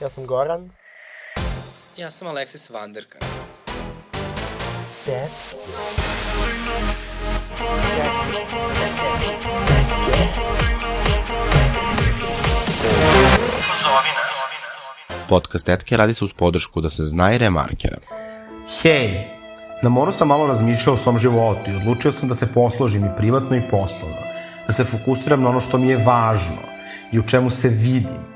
Ja sam Goran. Ja sam Aleksis Vanderka. Dad. Podcast Tetke radi se uz podršku da se zna i remarkera. Hej, na moru sam malo razmišljao o svom životu i odlučio sam da se posložim i privatno i poslovno, da se fokusiram na ono što mi je važno i u čemu se vidim.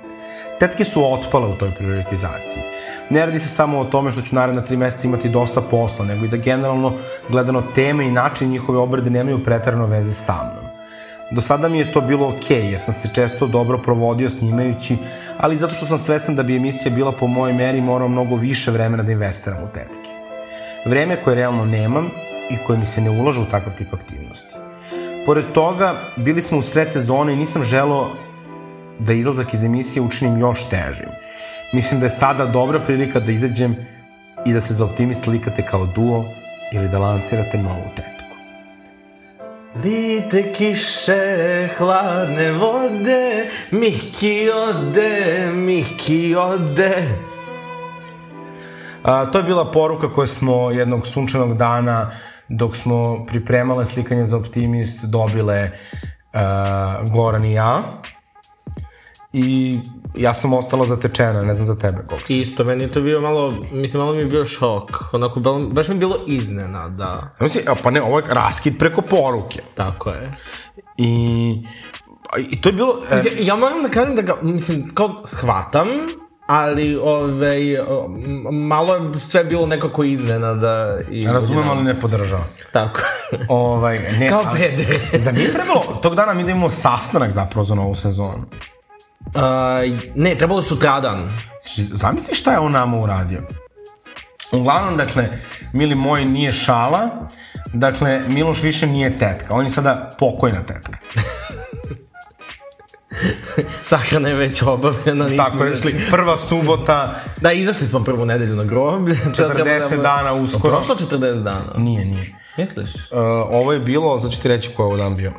Tetke su otpale u toj prioritizaciji. Ne radi se samo o tome što ću naredna tri meseca imati dosta posla, nego i da generalno gledano teme i način njihove obrade nemaju pretarano veze sa mnom. Do sada mi je to bilo okej, okay, jer sam se često dobro provodio snimajući, ali zato što sam svestan da bi emisija bila po mojoj meri morao mnogo više vremena da investiram u tetke. Vreme koje realno nemam i koje mi se ne ulaže u takav tip aktivnosti. Pored toga, bili smo u sred sezone i nisam želeo da izlazak iz emisije učinim još težim. Mislim da je sada dobra prilika da izađem i da se za optimist slikate kao duo ili da lansirate novu tetku. Lite kiše, hladne vode, Miki ode, Miki ode. A, to je bila poruka koju smo jednog sunčanog dana, dok smo pripremale slikanje za optimist, dobile uh, Goran i ja. I ja sam ostala zatečena, ne znam za tebe, Goksi. Isto, meni je to bio malo, mislim, malo mi je bio šok. Onako, baš mi je bilo iznenada. Ja mislim, pa ne, ovo je raskid preko poruke. Tako je. I, i to je bilo... E... Mislim, ja moram da kažem da ga, mislim, kao shvatam, ali ovaj, malo je sve bilo nekako iznenada. I Razumem, ali ne podržava. Tako. ovaj, ne, Kao peder. da nije trebalo, tog dana mi da imamo sastanak zapravo za novu sezonu. Uh, ne, trebalo sutradan. Zamisli šta je on nama uradio. Uglavnom, dakle, mili moj nije šala, dakle, Miloš više nije tetka, on je sada pokojna tetka. Sahrana je već obavljena, nismo Tako je, izašli. prva subota. Da, izašli smo prvu nedelju na groblje. 40 da dana uskoro. Prošlo 40 dana? Nije, nije. Misliš? Uh, ovo je bilo, sad ću ti reći koji je ovo dan bio.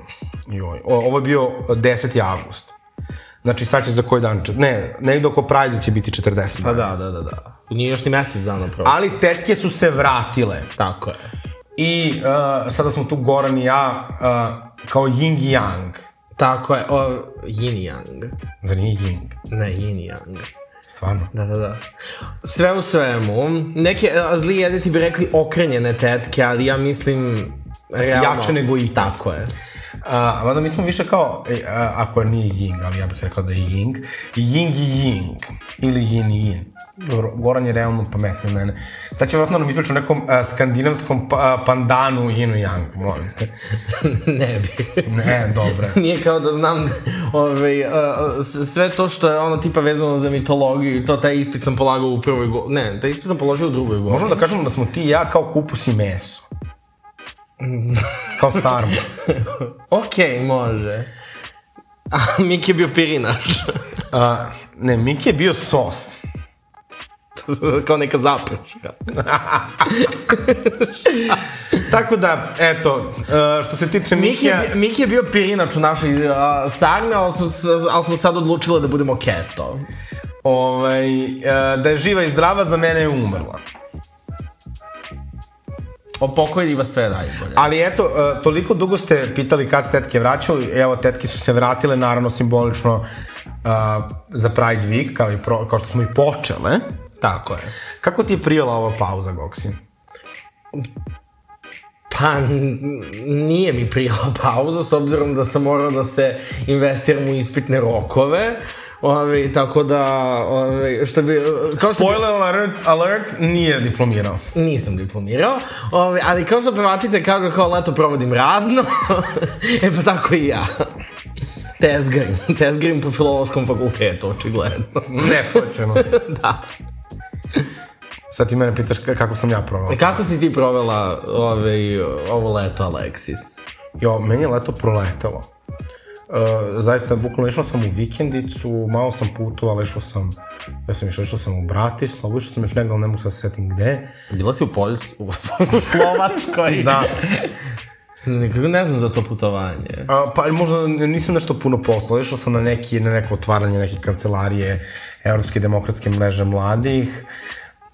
Joj, o, ovo je bio 10. avgust. Znači, sad će za koji dan? Ne, negdje oko Prajde će biti 40 Pa da, da, da, da. Nije još ni mesec dana prošlo. Ali tetke su se vratile. Tako je. I uh, sada smo tu Goran i ja uh, kao yin i yang. Tako je, o, yin i yang. Za nije yin. Ne, yin i yang. Stvarno. Da, da, da. Sve u svemu, neke zli jezici bi rekli okrenjene tetke, ali ja mislim realno... Jače nego ikad. Tako je. A, mada mi smo više kao, e, a, ako nije yin, ali ja bih rekao da je ying, ying i ying, ili yin i yin. Dobro, Goran je realno pametniji od mene. Sad će vratno nam ispričati o nekom a, skandinavskom pa, pandanu yin i yang, molim te. ne bi. Ne, dobro. Nije kao da znam ovaj, uh, sve to što je ono tipa vezano za mitologiju, to taj ispit sam polagao u prvoj godini. Ne, taj ispit sam položio u drugoj godini. Možemo da kažemo da smo ti i ja kao kupus i meso. kao sarma. Okej, okay, može. A Miki je bio pirinač. A, ne, Miki je bio sos. kao neka zaprška. Tako da, eto, uh, što se tiče Miki Mikija... je, Miki je bio pirinač u našoj uh, sarmi, ali smo, ali smo sad odlučili da budemo keto. Ovaj, uh, da je živa i zdrava, za mene je umrla. Opokojili vas sve najbolje. Ali eto, uh, toliko dugo ste pitali kad se tetke vraćaju, evo, tetke su se vratile, naravno simbolično uh, za Pride Week, kao, i pro, kao što smo i počele. Tako je. Kako ti je prijela ova pauza, Goksi? Pa, nije mi prijela pauza, s obzirom da sam morao da se investiram u ispitne rokove. Ove, tako da, ove, što bi... Kao što Spoiler alert, alert, nije diplomirao. Nisam diplomirao, ove, ali kao što pevačice kažu kao leto provodim radno, e pa tako i ja. Tezgarim, tezgarim po filologskom fakultetu, očigledno. Neplaćeno. da. Sad ti mene pitaš kako sam ja provao. E kako si ti provela ove, ovo leto, Aleksis? Jo, meni je leto proletelo. Uh, zaista, bukvalno išao sam u vikendicu, malo sam putovala, išao sam, ja sam išao, išao sam u Bratislavu, išao sam još negdje, ali ne mogu sad setim gde. Bila si u Poljsku, u Slovačkoj. da. Nikako ne znam za to putovanje. A, pa možda nisam nešto puno poslao, išao sam na, neki, na neko otvaranje neke kancelarije Evropske demokratske mreže mladih.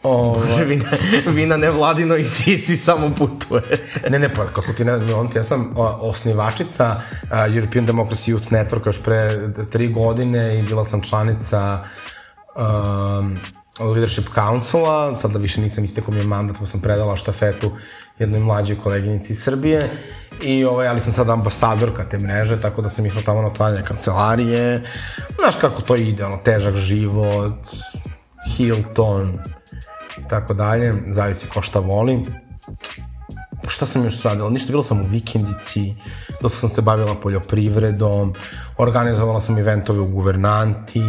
O, Može, vi na, vi na nevladino i Sisi samo putuje. ne, ne, pa kako ti ne, on ti, ja sam o, osnivačica uh, European Democracy Youth Network još pre tri godine i bila sam članica um, Leadership Councila, sad da više nisam istekao mi je mandat, pa sam predala štafetu jednoj mlađoj koleginici iz Srbije i ovaj, ali sam sad ambasadorka te mreže, tako da sam išla tamo na otvaranje kancelarije. Znaš kako to ide, ono, težak život, Hilton i tako dalje, zavisi ko šta voli. Šta sam još radila? Ništa, bila sam u vikendici, dosta sam se bavila poljoprivredom, organizovala sam eventove u guvernanti,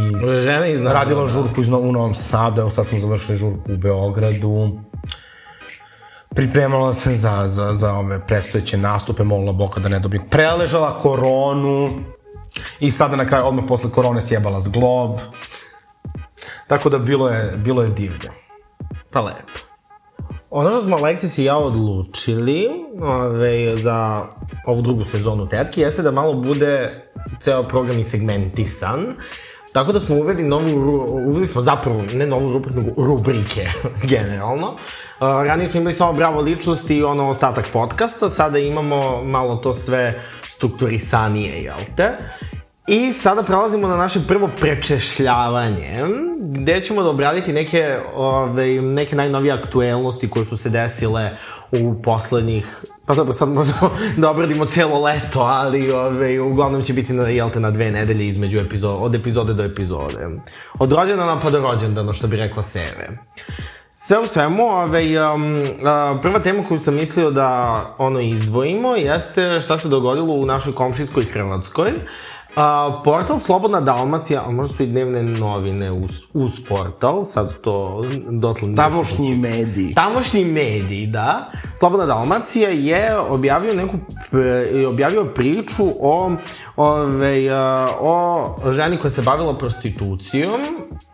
Žena iz radila žurku iz, u Novom Sadu, evo sad smo završili žurku u Beogradu. Pripremala se za, za, za ove prestojeće nastupe, molila Boga da ne dobijem. Preležala koronu i sada na kraju, odmah posle korone sjebala zglob. Tako da bilo je, bilo je divlje. Pa lepo. Ono što smo Aleksis i ja odlučili ove, za ovu drugu sezonu Tetki jeste da malo bude ceo program i segmentisan. Tako da smo uveli novu, uveli smo zapravo, ne novu rubriku, nego rubrike, generalno. Ranije smo imali samo bravo ličnosti i ono ostatak podcasta, sada imamo malo to sve strukturisanije, jel te? I sada prelazimo na naše prvo prečešljavanje, gde ćemo da obraditi neke, ove, neke najnovije aktuelnosti koje su se desile u poslednjih, pa dobro, sad možemo da obradimo celo leto, ali ove, uglavnom će biti, na, jel te, na dve nedelje između epizoda, od epizode do epizode. Od rođendana pa do rođendana, što bi rekla Seve. Sve u svemu, ovaj, um, a, prva tema koju sam mislio da ono izdvojimo jeste šta se dogodilo u našoj komšijskoj Hrvatskoj. A, portal Slobodna Dalmacija, a možda su i dnevne novine uz, uz portal, sad to dotle... Tamošnji mediji. Tamošnji mediji, da. Slobodna Dalmacija je objavio neku, objavio priču o, ove, a, o ženi koja se bavila prostitucijom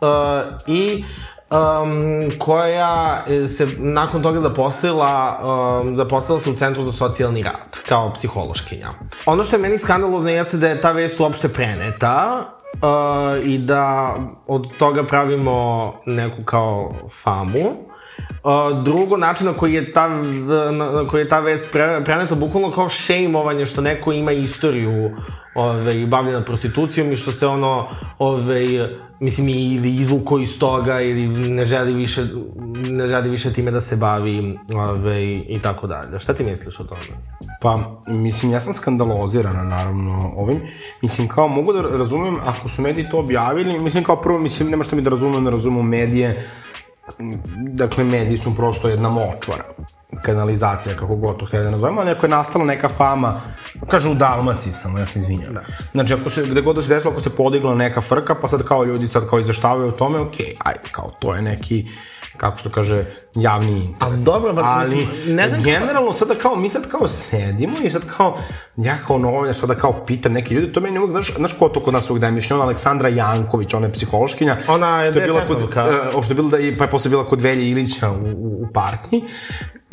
a, i um, koja se nakon toga zaposlila, um, zaposlila se u Centru za socijalni rad, kao psihološkinja. Ono što je meni skandalozno jeste da je ta vest uopšte preneta, uh, i da od toga pravimo neku kao famu. Drugo, način na koji je ta, na, koji je ta vest pre, preneta bukvalno kao šejmovanje što neko ima istoriju ove, bavljena prostitucijom i što se ono, ove, mislim, ili izvuko iz toga ili ne želi više, ne želi više time da se bavi ove, i tako dalje. Šta ti misliš o tome? Pa, mislim, ja sam skandalozirana, naravno, ovim. Mislim, kao, mogu da razumem, ako su mediji to objavili, mislim, kao prvo, mislim, nema šta mi da razumem, ne razumem medije. Dakle, mediji su prosto jedna močvara kanalizacija, kako god to htjeli da nazovemo, ali ako je nastala neka fama, kažem u Dalmaciji samo, ja se izvinjam. Da. Znači, ako se, gde god da se desilo, ako se podigla neka frka, pa sad kao ljudi sad kao izveštavaju o tome, okej, okay, ajde, kao to je neki, kako se to kaže, javni interes. Ali dobro, ba, ali ne znam kako- generalno sada kao, mi sad kao sedimo i sad kao, ja kao novinar sada kao pitam neki ljudi, to meni uvijek, znaš, znaš ko to kod nas uvijek daje mišljenje, ona Aleksandra Janković, ona je psihološkinja. Ona je što je bila kod, uh, što je bila da, pa je posle bila kod Velje Ilića u, u, u partiji.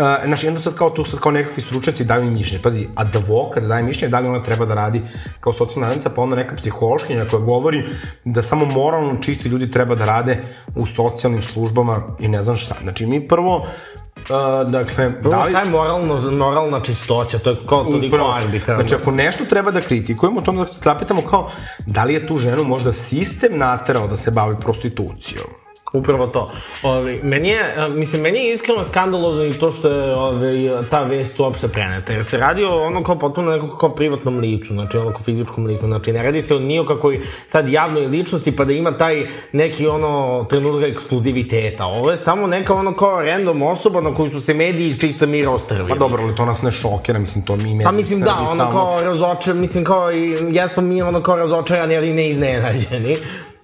Uh, znači, onda sad kao tu sad kao nekakvi stručnjaci daju im mišljenje. Pazi, advokat daje mišljenje da li ona treba da radi kao socijalna radnica, pa onda neka psihološkinja koja govori da samo moralno čisti ljudi treba da rade u socijalnim službama i ne znam šta. Znači, mi prvo, uh, dakle, Prvo, da li... šta je moralno, moralna čistoća? To je kao toliko Upravo. arbitrarno. Znači, ako nešto treba da kritikujemo, to onda da zapitamo kao, da li je tu ženu možda sistem naterao da se bavi prostitucijom? Upravo to. Ovi, meni je, mislim, meni je iskreno skandalozno i to što je ovi, ta vest uopšte preneta, jer se radi o ono kao potpuno nekako kao privatnom licu, znači ono kao fizičkom licu, znači ne radi se o nije o kakoj sad javnoj ličnosti pa da ima taj neki ono trenutak ekskluziviteta. Ovo je samo neka ono kao random osoba na koju su se mediji čista mira ostrvili. Pa dobro, ali to nas ne šokira, mislim, to mi Pa mislim da, ono kao razočar, mislim kao i jesmo mi ono kao razočarani, ali ne iznenađeni.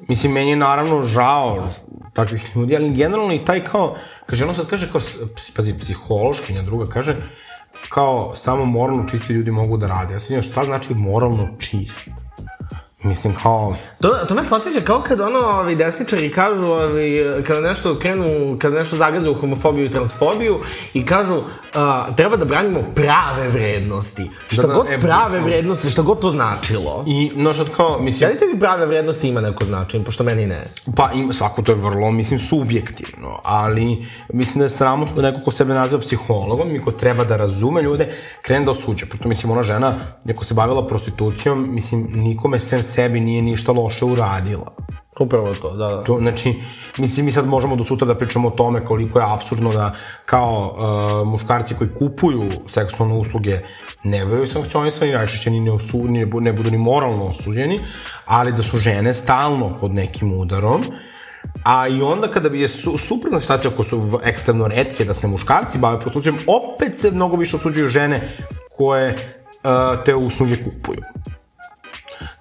Mislim, meni je naravno žao takvih ljudi, ali generalno i taj kao, kaže, ono sad kaže kao, pazi, psihološkinja druga kaže, kao samo moralno čisti ljudi mogu da rade. Ja se šta znači moralno čist? Mislim, kao, To, to me podsjeća kao kad ono, ovi desničari kažu, ovi, kada nešto krenu, kada nešto zagaze u homofobiju i transfobiju i kažu, a, treba da branimo prave vrednosti. Šta Da, da, god e, prave vrednosti, šta god to značilo. i, no, što kao, mislim, Da li tebi prave vrednosti ima neko značenje, pošto meni ne? Pa ima, svako to je vrlo, mislim, subjektivno, ali mislim da je sramotno da neko ko sebe naziva psihologom i ko treba da razume ljude, krene da osuđa. Pritom, mislim, ona žena, neko se bavila prostitucijom, mislim, nikome sem sebi nije ništa loše uradila. Upravo to, da, da. To, znači, mislim, mi sad možemo do sutra da pričamo o tome koliko je absurdno da kao uh, muškarci koji kupuju seksualne usluge ne bivaju sankcionisani, najčešće ni ne, osu, ni ne, bu- ne budu ni moralno osuđeni, ali da su žene stalno pod nekim udarom, A i onda kada bi je su, suprotna situacija ako su ekstremno redke da se muškarci bave prostitucijom, opet se mnogo više osuđuju žene koje uh, te usluge kupuju.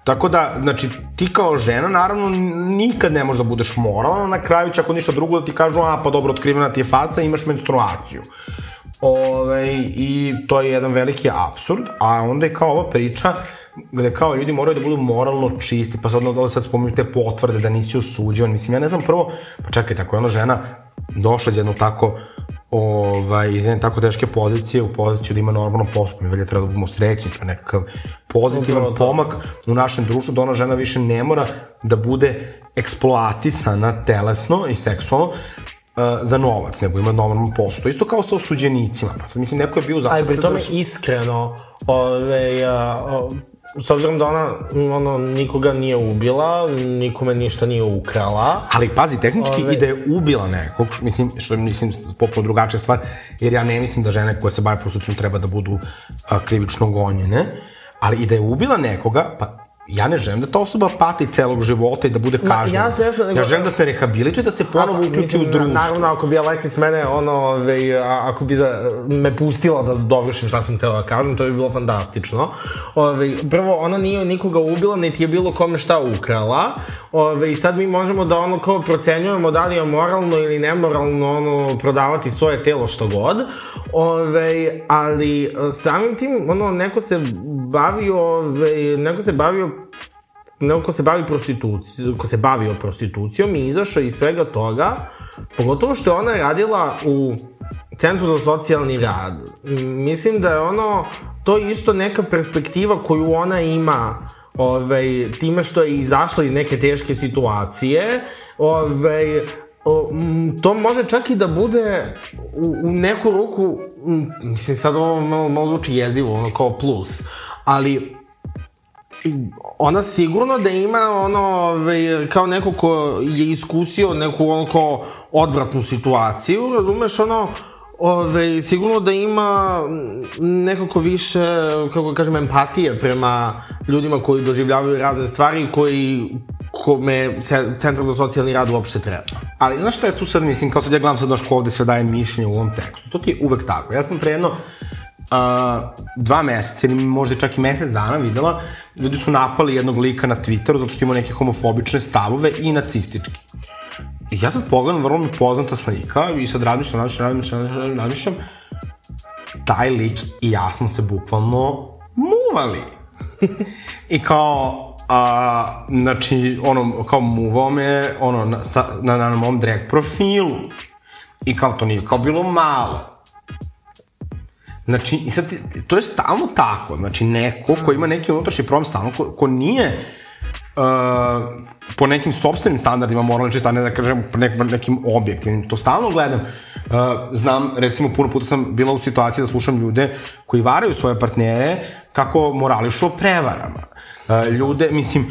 Tako da, znači, ti kao žena, naravno, nikad ne možeš da budeš moralna, na kraju će ako ništa drugo da ti kažu, a, pa dobro, otkrivena ti je faca, imaš menstruaciju. Ove, I to je jedan veliki absurd, a onda je kao ova priča gde kao ljudi moraju da budu moralno čisti, pa sad onda sad spominju te potvrde da nisi osuđivan. Mislim, ja ne znam prvo, pa čekaj, tako je ona žena došla iz jednog tako ovaj, iz jedne tako teške pozicije u poziciju da ima normalno postup. Mi velje treba da budemo srećni, to je nekakav pozitivan Upravo pomak u našem društvu, da ona žena više ne mora da bude eksploatisana telesno i seksualno, uh, za novac, nego ima normalno posao. To isto kao sa osuđenicima. Pa sad mislim, neko je bio Ali zašto... pri tome iskreno, ove, a, a, s obzirom da ona ono, nikoga nije ubila, nikome ništa nije ukrala, Ali pazi, tehnički Ove- i da je ubila nekog, što, mislim, što mislim, potpuno drugačija stvar, jer ja ne mislim da žene koje se bave prostitucijom treba da budu a, krivično gonjene, ali i da je ubila nekoga, pa ja ne želim da ta osoba pati celog života i da bude kažnjena. jasno, jasno, nego- Ja želim da se rehabilituje da se ponovo uključi u društvo. Naravno, ako bi Alexis mene, ono, ove, a, ako bi za, me pustila da dovršim šta sam htela da kažem, to bi bilo fantastično. Ove, prvo, ona nije nikoga ubila, niti je bilo kome šta ukrala. Ove, I sad mi možemo da ono kao procenjujemo da li je moralno ili nemoralno ono, prodavati svoje telo što god. Ove, ali e, samim tim, ono, neko se bavio, ove, neko se bavio neko ko se bavi prostitucijom, ko se bavio prostitucijom i izašao iz svega toga, pogotovo što je ona radila u Centru za socijalni rad. Mislim da je ono, to isto neka perspektiva koju ona ima ovaj, time što je izašla iz neke teške situacije, ovaj, to može čak i da bude u, u neku ruku, mislim sad ovo malo, malo zvuči jezivo, ono kao plus, ali ona sigurno da ima ono, ove, kao neko ko je iskusio neku ono kao odvratnu situaciju, razumeš, ono, ove, sigurno da ima nekako više, kako kažem, empatije prema ljudima koji doživljavaju razne stvari koji kome Centar za socijalni rad uopšte treba. Ali znaš šta je tu sad, mislim, kao sad ja gledam sad naš ko ovde sve daje mišljenje u ovom tekstu. To ti je uvek tako. Ja sam pre jedno uh, dva meseca ili možda čak i mesec dana videla, ljudi su napali jednog lika na Twitteru zato što ima neke homofobične stavove i nacistički. I ja sad pogledam, vrlo mi poznata slika i sad razmišljam, razmišljam, razmišljam, razmišljam, razmišljam, taj lik i ja smo se bukvalno muvali. I kao, a, znači, ono, kao muvao me, ono, na, sa, na, na mom drag profilu. I kao to nije kao bilo malo. Znači, i sad, to je stalno tako. Znači, neko ko ima neki unutrašnji problem stalno, ko, ko nije uh, po nekim sobstvenim standardima moralni čist, a ne da kažem po nek, nekim objektivnim. To stalno gledam. Uh, znam, recimo, puno puta sam bila u situaciji da slušam ljude koji varaju svoje partnere kako morališu o prevarama. Uh, ljude, mislim,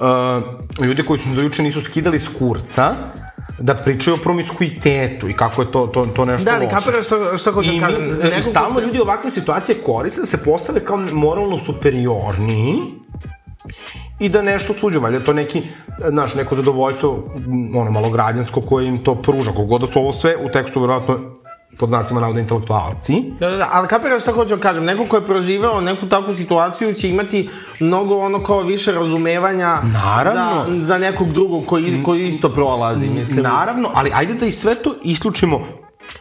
uh, ljude koji su do juče nisu skidali s kurca, da pričaju o promiskuitetu i kako je to, to, to nešto Da, ali loše. kapiraš što, što hoću da kažem. I ko stalno se- ljudi ovakve situacije koriste da se postave kao moralno superiorniji i da nešto suđe, valjda to neki, znaš, neko zadovoljstvo, ono, malo građansko koje im to pruža, kogod da su ovo sve u tekstu, verovatno, pod znacima navoda intelektualci. Da, da, da, ali kapiraš šta hoću da kažem, neko ko je proživao neku takvu situaciju će imati mnogo ono kao više razumevanja Naravno. za, za nekog drugog koji, koji isto prolazi, mislim. Naravno, ali ajde da i sve to isključimo.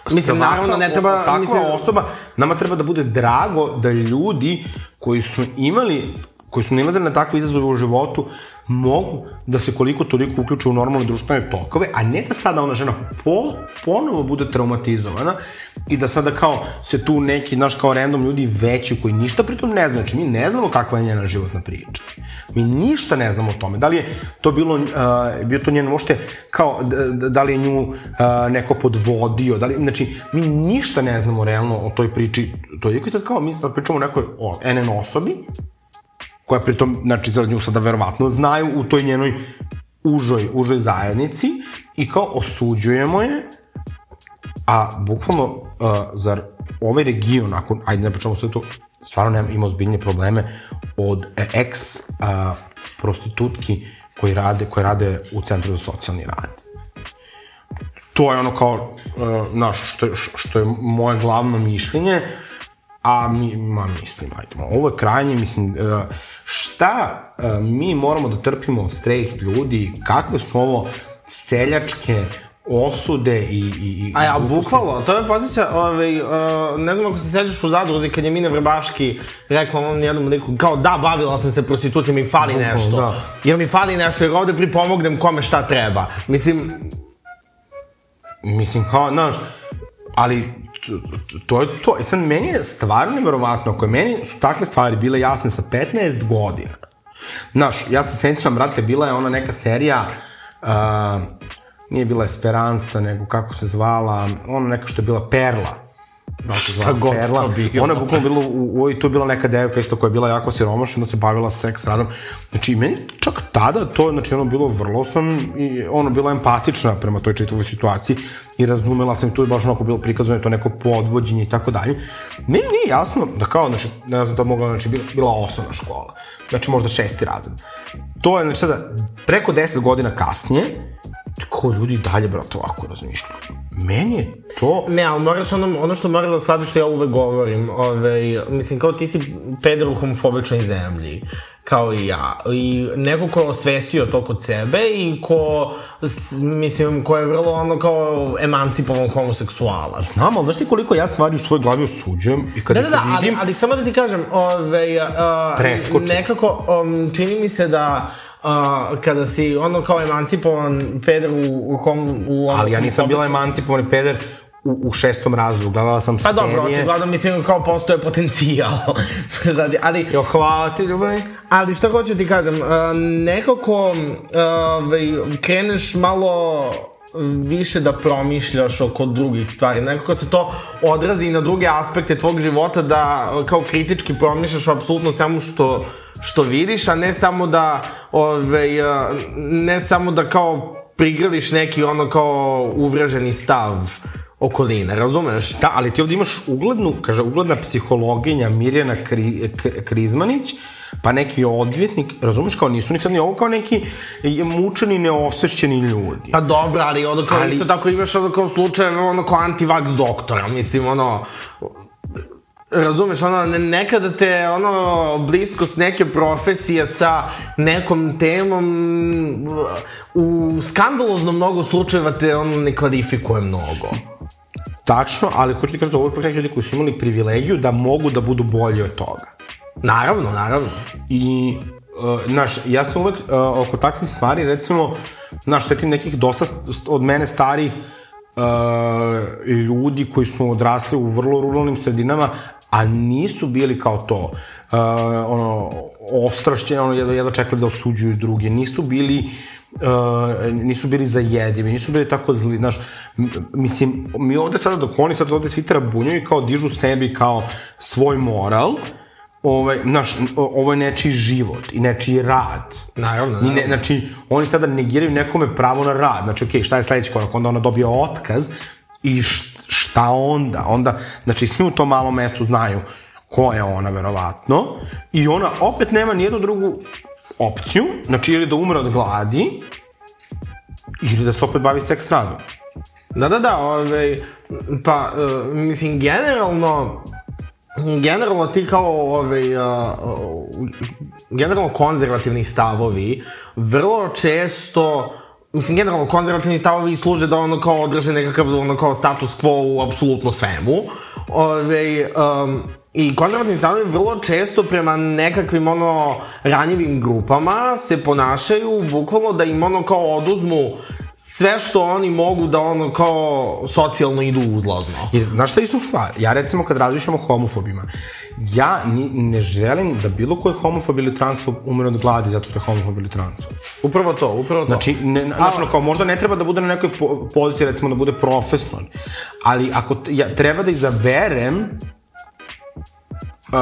Mislim, Svaka naravno, ne treba- Takva mislim- osoba, nama treba da bude drago da ljudi koji su imali koji su nalazili na takve izazove u životu, mogu da se koliko toliko uključe u normalne društvene tokove, a ne da sada ona žena po, ponovo bude traumatizovana i da sada kao se tu neki, naš kao random ljudi veći koji ništa pritom ne znači mi ne znamo kakva je njena životna priča. Mi ništa ne znamo o tome. Da li je to bilo, uh, bio to njen možete, kao, da, da li je nju uh, neko podvodio, da li, znači, mi ništa ne znamo realno o toj priči. To je sad kao, mi sad pričamo o nekoj o NN osobi, koja pritom, znači za nju sada verovatno znaju u toj njenoj užoj, užoj zajednici i kao osuđujemo je, a bukvalno, uh, zar ovaj region, nakon, ajde ne pričamo sve to, stvarno nema, ima ozbiljne probleme od ex uh, prostitutki koji rade, koji rade u Centru za socijalni rad. To je ono kao, uh, naš, što, što je moje glavno mišljenje, a mi, ma mislim, ajde, ovo je krajnje, mislim, uh, šta uh, mi moramo da trpimo od straight ljudi, kakve su ovo seljačke osude i... i, i A ja, bukvalno, to je pozicija, ovaj, uh, ne znam ako se sećaš u zadruzi kad je Mina Vrbaški rekla onom jednom liku, kao da, bavila sam se prostitucijom i fali Bukvalno, nešto. da. Jer mi fali nešto, jer ovde pripomognem kome šta treba. Mislim, Mislim, kao, znaš, ali to, je to. I sad, meni je stvarno neverovatno, ako je meni su takve stvari bile jasne sa 15 godina. Znaš, ja se sećam, brate, bila je ona neka serija, uh, nije bila Esperanza, nego kako se zvala, ona neka što je bila Perla. Da zvala god Perla. to bilo. Ona je bukvalno bila, u, u, tu je bila neka devojka isto koja je bila jako siromašna, onda se bavila seks radom. Znači, meni čak tada to, znači, ono bilo vrlo sam, i ono, bila empatična prema toj čitavoj situaciji i razumela sam, tu je baš onako bilo prikazano to neko podvođenje i tako dalje. Meni nije jasno da kao, znači, ne znam, to mogla, znači, bila, bila osnovna škola. Znači, možda šesti razred. To je, znači, sada, preko deset godina kasnije, ko ljudi dalje, brate, ovako razmišljaju. Meni je to... Ne, ali moraš ono, ono što moraš da shvatiš što ja uvek govorim, ovaj, mislim, kao ti si peder u homofobičnoj zemlji, kao i ja. I neko ko je osvestio to kod sebe i ko, mislim, ko je vrlo ono kao emancipovan homoseksualac. Znam, ali znaš ti koliko ja stvari u svojoj glavi osuđujem i kad Da, da, ih da, ali, vidim... ali samo da ti kažem, ove, a, Preskočim. nekako um, čini mi se da a, kada si ono kao emancipovan peder u, u, hom, u Ali ja nisam bila emancipovani peder u, u šestom razredu. Gledala sam Pa serije... dobro, očigledno mislim kao postoje potencijal. Znači, ali, Jo, hvala ti, ljubavi. ali šta hoću ti kažem, uh, nekako uh, kreneš malo više da promišljaš oko drugih stvari. Nekako se to odrazi i na druge aspekte tvog života da uh, kao kritički promišljaš apsolutno svemu što, što vidiš, a ne samo da ove, uh, ne samo da kao prigrliš neki ono kao uvraženi stav okoline, razumeš? Da, ali ti ovdje imaš uglednu, kaže, ugledna psihologinja Mirjana Kri, Krizmanić, pa neki odvjetnik, razumeš, kao nisu ni sad ni ovo kao neki mučeni, neosvešćeni ljudi. Pa dobro, ali ono kao Ali- isto tako imaš ono kao slučajeve ono kao antivaks doktora, mislim ono Razumeš, ono, ne, nekada te, ono, bliskost neke profesije sa nekom temom u skandalozno mnogo slučajeva te, ono, ne kvalifikuje mnogo. Tačno, ali hoću ti kažem, ovo je ipak neki ljudi koji su imali privilegiju da mogu da budu bolji od toga. Naravno, naravno. I, uh, znaš, ja sam uvek uh, oko takvih stvari, recimo, znaš, setim nekih dosta st- od mene starih uh, ljudi koji su odrasli u vrlo ruralnim sredinama, a nisu bili kao to, uh, ono, ostrašćeni, ono, jedva, jedva čekali da osuđuju druge, nisu bili uh, nisu bili zajedivi, nisu bili tako zli, znaš, mislim, mi ovde sada dok oni sad ovde svi trabunjuju i kao dižu sebi kao svoj moral, ovaj, znaš, ovo je nečiji život i nečiji rad. Naravno, I ne, naravno. znači, oni sada negiraju nekome pravo na rad. Znači, okej, šta je sledeći korak? Onda ona dobije otkaz i šta onda? Onda, znači, svi u tom malom mestu znaju ko je ona, verovatno. I ona opet nema nijednu drugu opciju, znači, ili da umre od gladi, ili da se opet bavi seks radom. Da, da, da, ovaj, pa, uh, mislim, generalno, generalno ti kao, ovaj, uh, generalno konzervativni stavovi, vrlo često, mislim, generalno konzervativni stavovi služe da ono kao održe nekakav ono kao status quo u apsolutno svemu. Ove, um, I konzervativni stavovi vrlo često prema nekakvim ono ranjivim grupama se ponašaju bukvalno da im ono kao oduzmu sve što oni mogu da ono kao socijalno idu uzlazno. Jer, znaš šta je istu stvar? Ja recimo kad razmišljam o homofobima, ja ni, ne želim da bilo koji homofob ili transfob umre od gladi zato što je homofob ili transfob. Upravo to, upravo to. Znači, ne, znaš, ono, kao možda ne treba da bude na nekoj po, poziciji, recimo da bude profesor, ali ako ja, treba da izaberem Uh,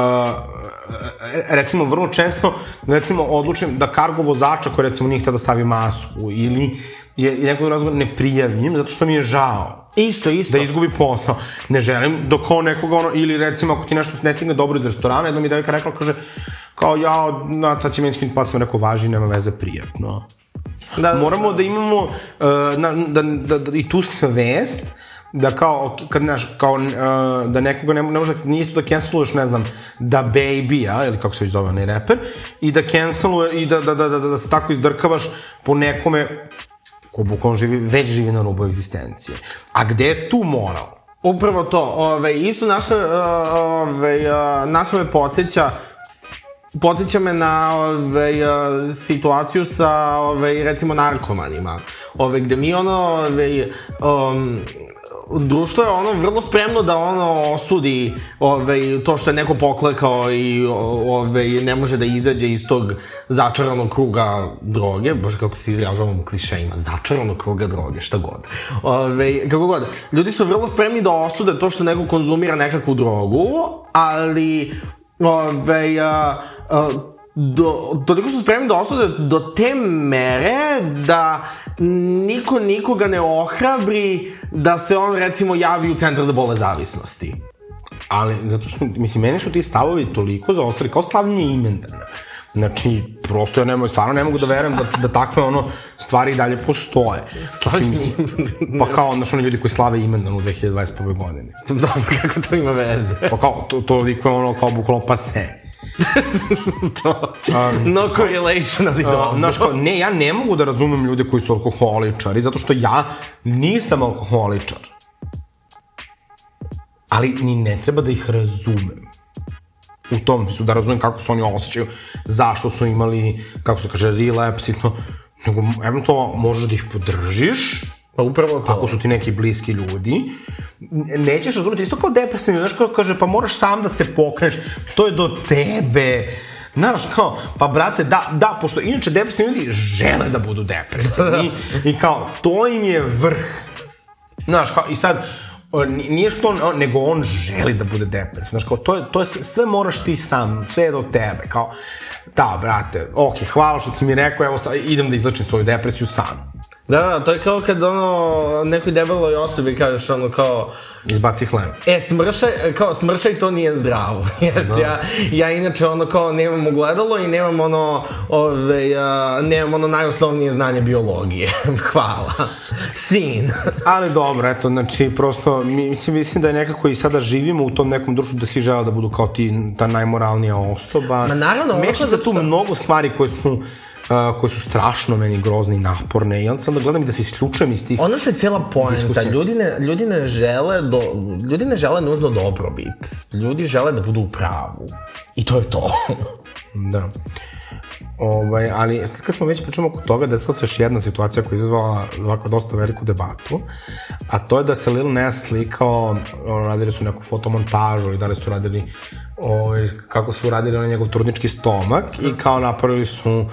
recimo vrlo često recimo odlučim da kargo vozača koji recimo nije htio da stavi masku ili je nekog razloga ne prijavim zato što mi je žao Isto, isto. da izgubi posao. Ne želim dok kao nekoga ono, ili recimo ako ti nešto ne stigne dobro iz restorana, jedno mi devika rekla, kaže, kao ja, na, sad će meni skinuti pas, sam rekao, važi, nema veze, prijatno. Da, da, Moramo da imamo uh, na, da, da, da, i tu svest, da kao, kad, znaš, kao, uh, da nekoga ne, ne može, nije isto da canceluješ, ne znam, da baby-a, ili kako se već zove onaj reper, i da canceluje, i da, da, da, da, da, da se tako izdrkavaš po nekome ko bukvalno živi, već živi na rubu egzistencije. A gde je tu moral? Upravo to. Ove, isto naša, ove, naša me podsjeća podsjeća me na ove, situaciju sa ove, recimo narkomanima. Ove, gde mi ono ove, um, društvo je ono vrlo spremno da ono osudi ove, to što je neko poklekao i ove, ne može da izađe iz tog začaranog kruga droge, bože kako se izražavamo klišejima, začaranog kruga droge, šta god. Ove, kako god, ljudi su vrlo spremni da osude to što neko konzumira nekakvu drogu, ali ove, a, a, do, toliko su spremni da osude do te mere da niko nikoga ne ohrabri da se on recimo javi u centar za bole zavisnosti. Ali, zato što, mislim, meni su ti stavovi toliko zaostali, kao slavljenje imendana. Znači, prosto ja ne mogu, stvarno ne mogu da verujem da, da takve ono stvari dalje postoje. Znači, pa kao, znaš, oni ljudi koji slave imendan u 2021. godini. Dobro, kako to ima veze? Pa kao, to, toliko je ono, kao bukvalno pa to. no correlation, ali dobro. Uh, znaš, kao, ne, ja ne mogu da razumem ljude koji su alkoholičari, zato što ja nisam alkoholičar. Ali ni ne treba da ih razumem. U tom smislu da razumem kako se oni osjećaju, zašto su imali, kako se kaže, relapse i to, nego eventualno možeš da ih podržiš, Pa upravo to. ako su ti neki bliski ljudi, nećeš razumeti, isto kao depresivni, znaš, kao kaže, pa moraš sam da se pokreneš, to je do tebe, Znaš, kao, pa brate, da, da, pošto inače depresivni ljudi žele da budu depresivni i kao, to im je vrh. Znaš, kao, i sad, nije što on, nego on želi da bude depresivan. Znaš, kao, to je, to je, sve moraš ti sam, sve je do tebe, kao, da, brate, okej, hvala što si mi rekao, evo sad idem da izlečim svoju depresiju sam. Da, da, to je kao kad ono, nekoj debeloj osobi kažeš ono kao, Izbaci hleb. e, smršaj, kao, smršaj to nije zdravo. Jeste, Da. ja, ja inače ono kao nemam ogledalo i nemam ono, ove, a, nemam ono najosnovnije znanje biologije. Hvala. Sin. Ali dobro, eto, znači, prosto, mi- mislim, mislim da je nekako i sada živimo u tom nekom društvu da svi žele da budu kao ti, ta najmoralnija osoba. Ma naravno, Meša se tu što- mnogo stvari koje su uh, koje su strašno meni grozne i naporne i onda sam da gledam i da se isključujem iz tih Ono što je cijela poenta, ljudi ne, ljudi ne žele do, ljudi ne žele nužno dobrobit. Ljudi žele da budu u pravu. I to je to. Da. Ovaj, ali sad kad smo već pričamo oko toga, desila se još jedna situacija koja je izazvala ovako dosta veliku debatu, a to je da se Lil Nas slikao, radili su neku fotomontažu i da li su radili ovaj, kako su radili onaj njegov trudnički stomak i kao napravili su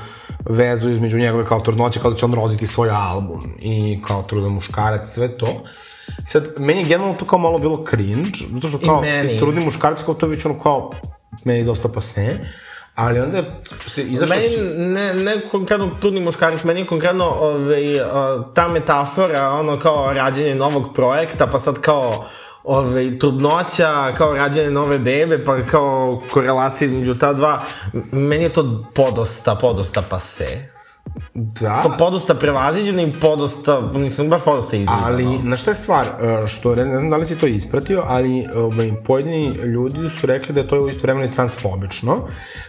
vezu između njegove kao trudnoće, kao da će on roditi svoj album i kao trudan muškarac, sve to. Sad, meni je generalno to kao malo bilo cringe, zato što kao ti trudni muškarac kao to je već ono kao meni dosta pase, ali onda se izašao... Meni ne, ne konkretno trudni muškarac, meni je konkretno ovaj, ta metafora, ono kao rađenje novog projekta, pa sad kao ovaj, trudnoća, kao rađenje nove bebe, pa kao korelacija između ta dva, meni je to podosta, podosta pase. Da, To podosta prevaziđeno i podosta, mislim, baš podosta izlizano. ali na šta je stvar, e, što ne, ne znam da li si to ispratio, ali ovaj, pojedini ljudi su rekli da je to istovremeno i transfobično.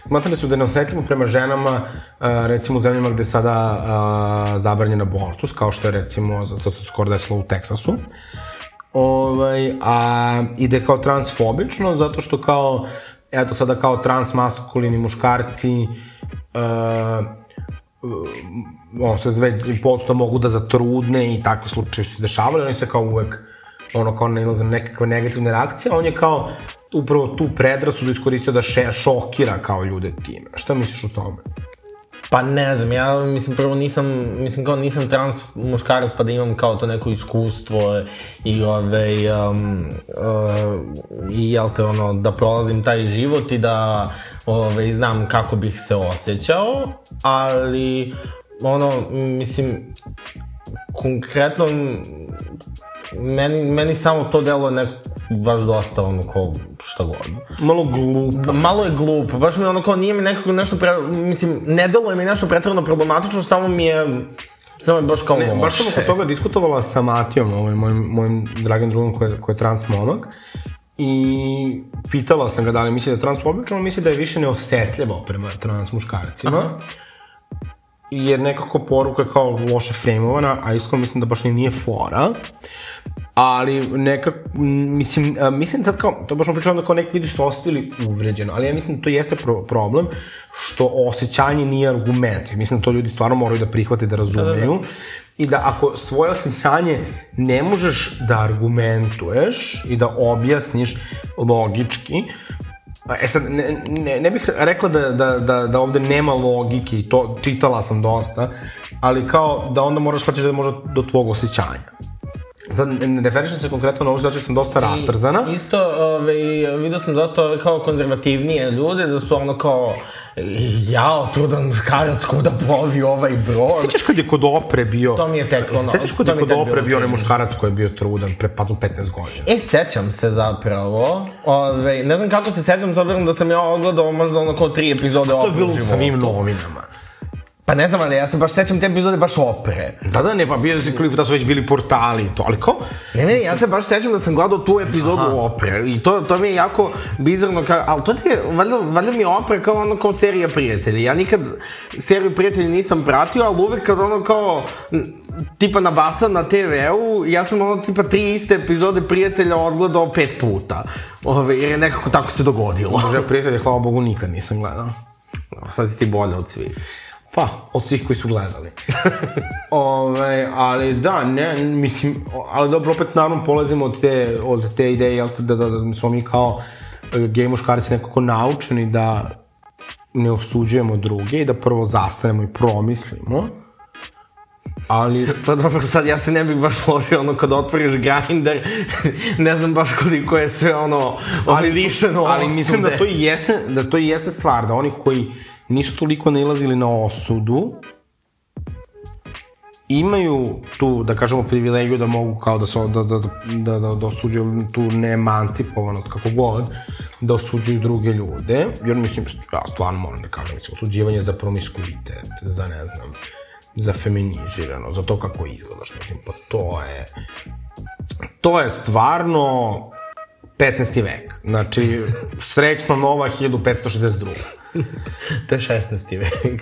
Smatrali su da je neosjetljivo prema ženama, e, recimo u zemljama gde je sada a, zabranjen abortus, kao što je recimo, zato se skoro desilo u Teksasu. Ovaj, a ide kao transfobično, zato što kao, eto sada kao transmaskulini muškarci, uh, ono se već posto mogu da zatrudne i takve slučaje su se dešavali, oni se kao uvek ono kao ne ilazim nekakve negativne reakcije, on je kao upravo tu predrasudu iskoristio da še, šokira kao ljude time. Šta misliš o tome? Pa ne znam, ja mislim prvo nisam, mislim kao nisam trans muškarac pa da imam kao to neko iskustvo i ove, um, uh, i jel te ono, da prolazim taj život i da ove, znam kako bih se osjećao, ali ono, mislim, konkretno meni, meni samo to delo je neko baš dosta ono kao šta god. Malo glupo. Malo je glupo, baš mi ono kao nije mi nekako nešto pre, mislim, ne delo je mi nešto pretredno problematično, samo mi je Samo je baš kao Ne, loše. baš sam oko toga diskutovala sa Matijom, ovaj, mojim, mojim dragim drugom koji, je- koji je trans momak. I pitala sam ga da li misli da je transfobično, on misli da je više neosetljivo prema trans muškarcima. Aha. Jer nekako poruka je kao loše frejmovana, a iskreno mislim da baš ni nije fora. Ali nekako, mislim, mislim sad kao, to baš smo pričali da kao neki ljudi su ostali uvređeno, ali ja mislim da to jeste pro problem što osjećanje nije argument. I mislim da to ljudi stvarno moraju da prihvate da razumeju. I da ako svoje osjećanje ne možeš da argumentuješ i da objasniš logički, E sad, ne, ne, ne bih rekla da, da, da, da ovde nema logike i to čitala sam dosta, ali kao da onda moraš shvatiti da može do tvog osjećanja. Sad, ne- referišem se konkretno na ovo zato što sam dosta rastrzana. I, isto, ove, vidio sam dosta ove, kao konzervativnije ljude da su ono kao jao, trudan muškarac kuda plovi ovaj brod. Sećaš kad je kod opre bio... To mi je tek ono- Sećaš kad je kod opre bio onaj muškarac koji je bio trudan pre pa 15 godina? E, sećam se zapravo. Ove, ne znam kako se sećam, s obzirom da sam ja odgledao možda ono kao tri epizode To je opre bilo u u životu. samim novinama. Pa ne znam, ali ja se baš sećam te epizode baš opre. Da, da, ne, pa bio si klip da su već bili portali i to, ali kao... Ne, ne, ja se baš sećam da sam gledao tu epizodu Aha. opre i to, to mi je jako bizarno, ka, ali to ti je, valjda, valjda mi je opre kao ono kao serija prijatelji. Ja nikad seriju prijatelji nisam pratio, ali uvek kad ono kao tipa nabasam na TV-u, ja sam ono tipa tri iste epizode prijatelja odgledao pet puta. Ove, jer je nekako tako se dogodilo. Bože, prijatelje, hvala Bogu, nikad nisam gledao. Sad si ti bolje od svih. Pa, od svih koji su gledali. Ove, ali da, ne, mislim, ali dobro, opet naravno polazimo od te, od te ideje, jel, da, da, da smo mi kao e, gej muškarci nekako naučeni da ne osuđujemo druge i da prvo zastanemo i promislimo. Ali, Pa dobro, sad ja se ne bih baš složio ono kad otvoriš Grindr, ne znam baš koliko je sve ono, ali lišeno ali mislim da to i jeste, da to i jeste stvar, da oni koji nisu toliko nailazili na osudu, imaju tu, da kažemo, privilegiju da mogu kao da, se, da, da, da, da, da osuđuju tu neemancipovanost, kako god, da osuđuju druge ljude, jer mislim, ja stvarno moram da kažem, mislim, osuđivanje za promiskuitet, za ne znam, za feminizirano, za to kako izgledaš, mislim, pa to je, to je stvarno 15. vek. Znači, srećna nova 1562. To je 16. vek.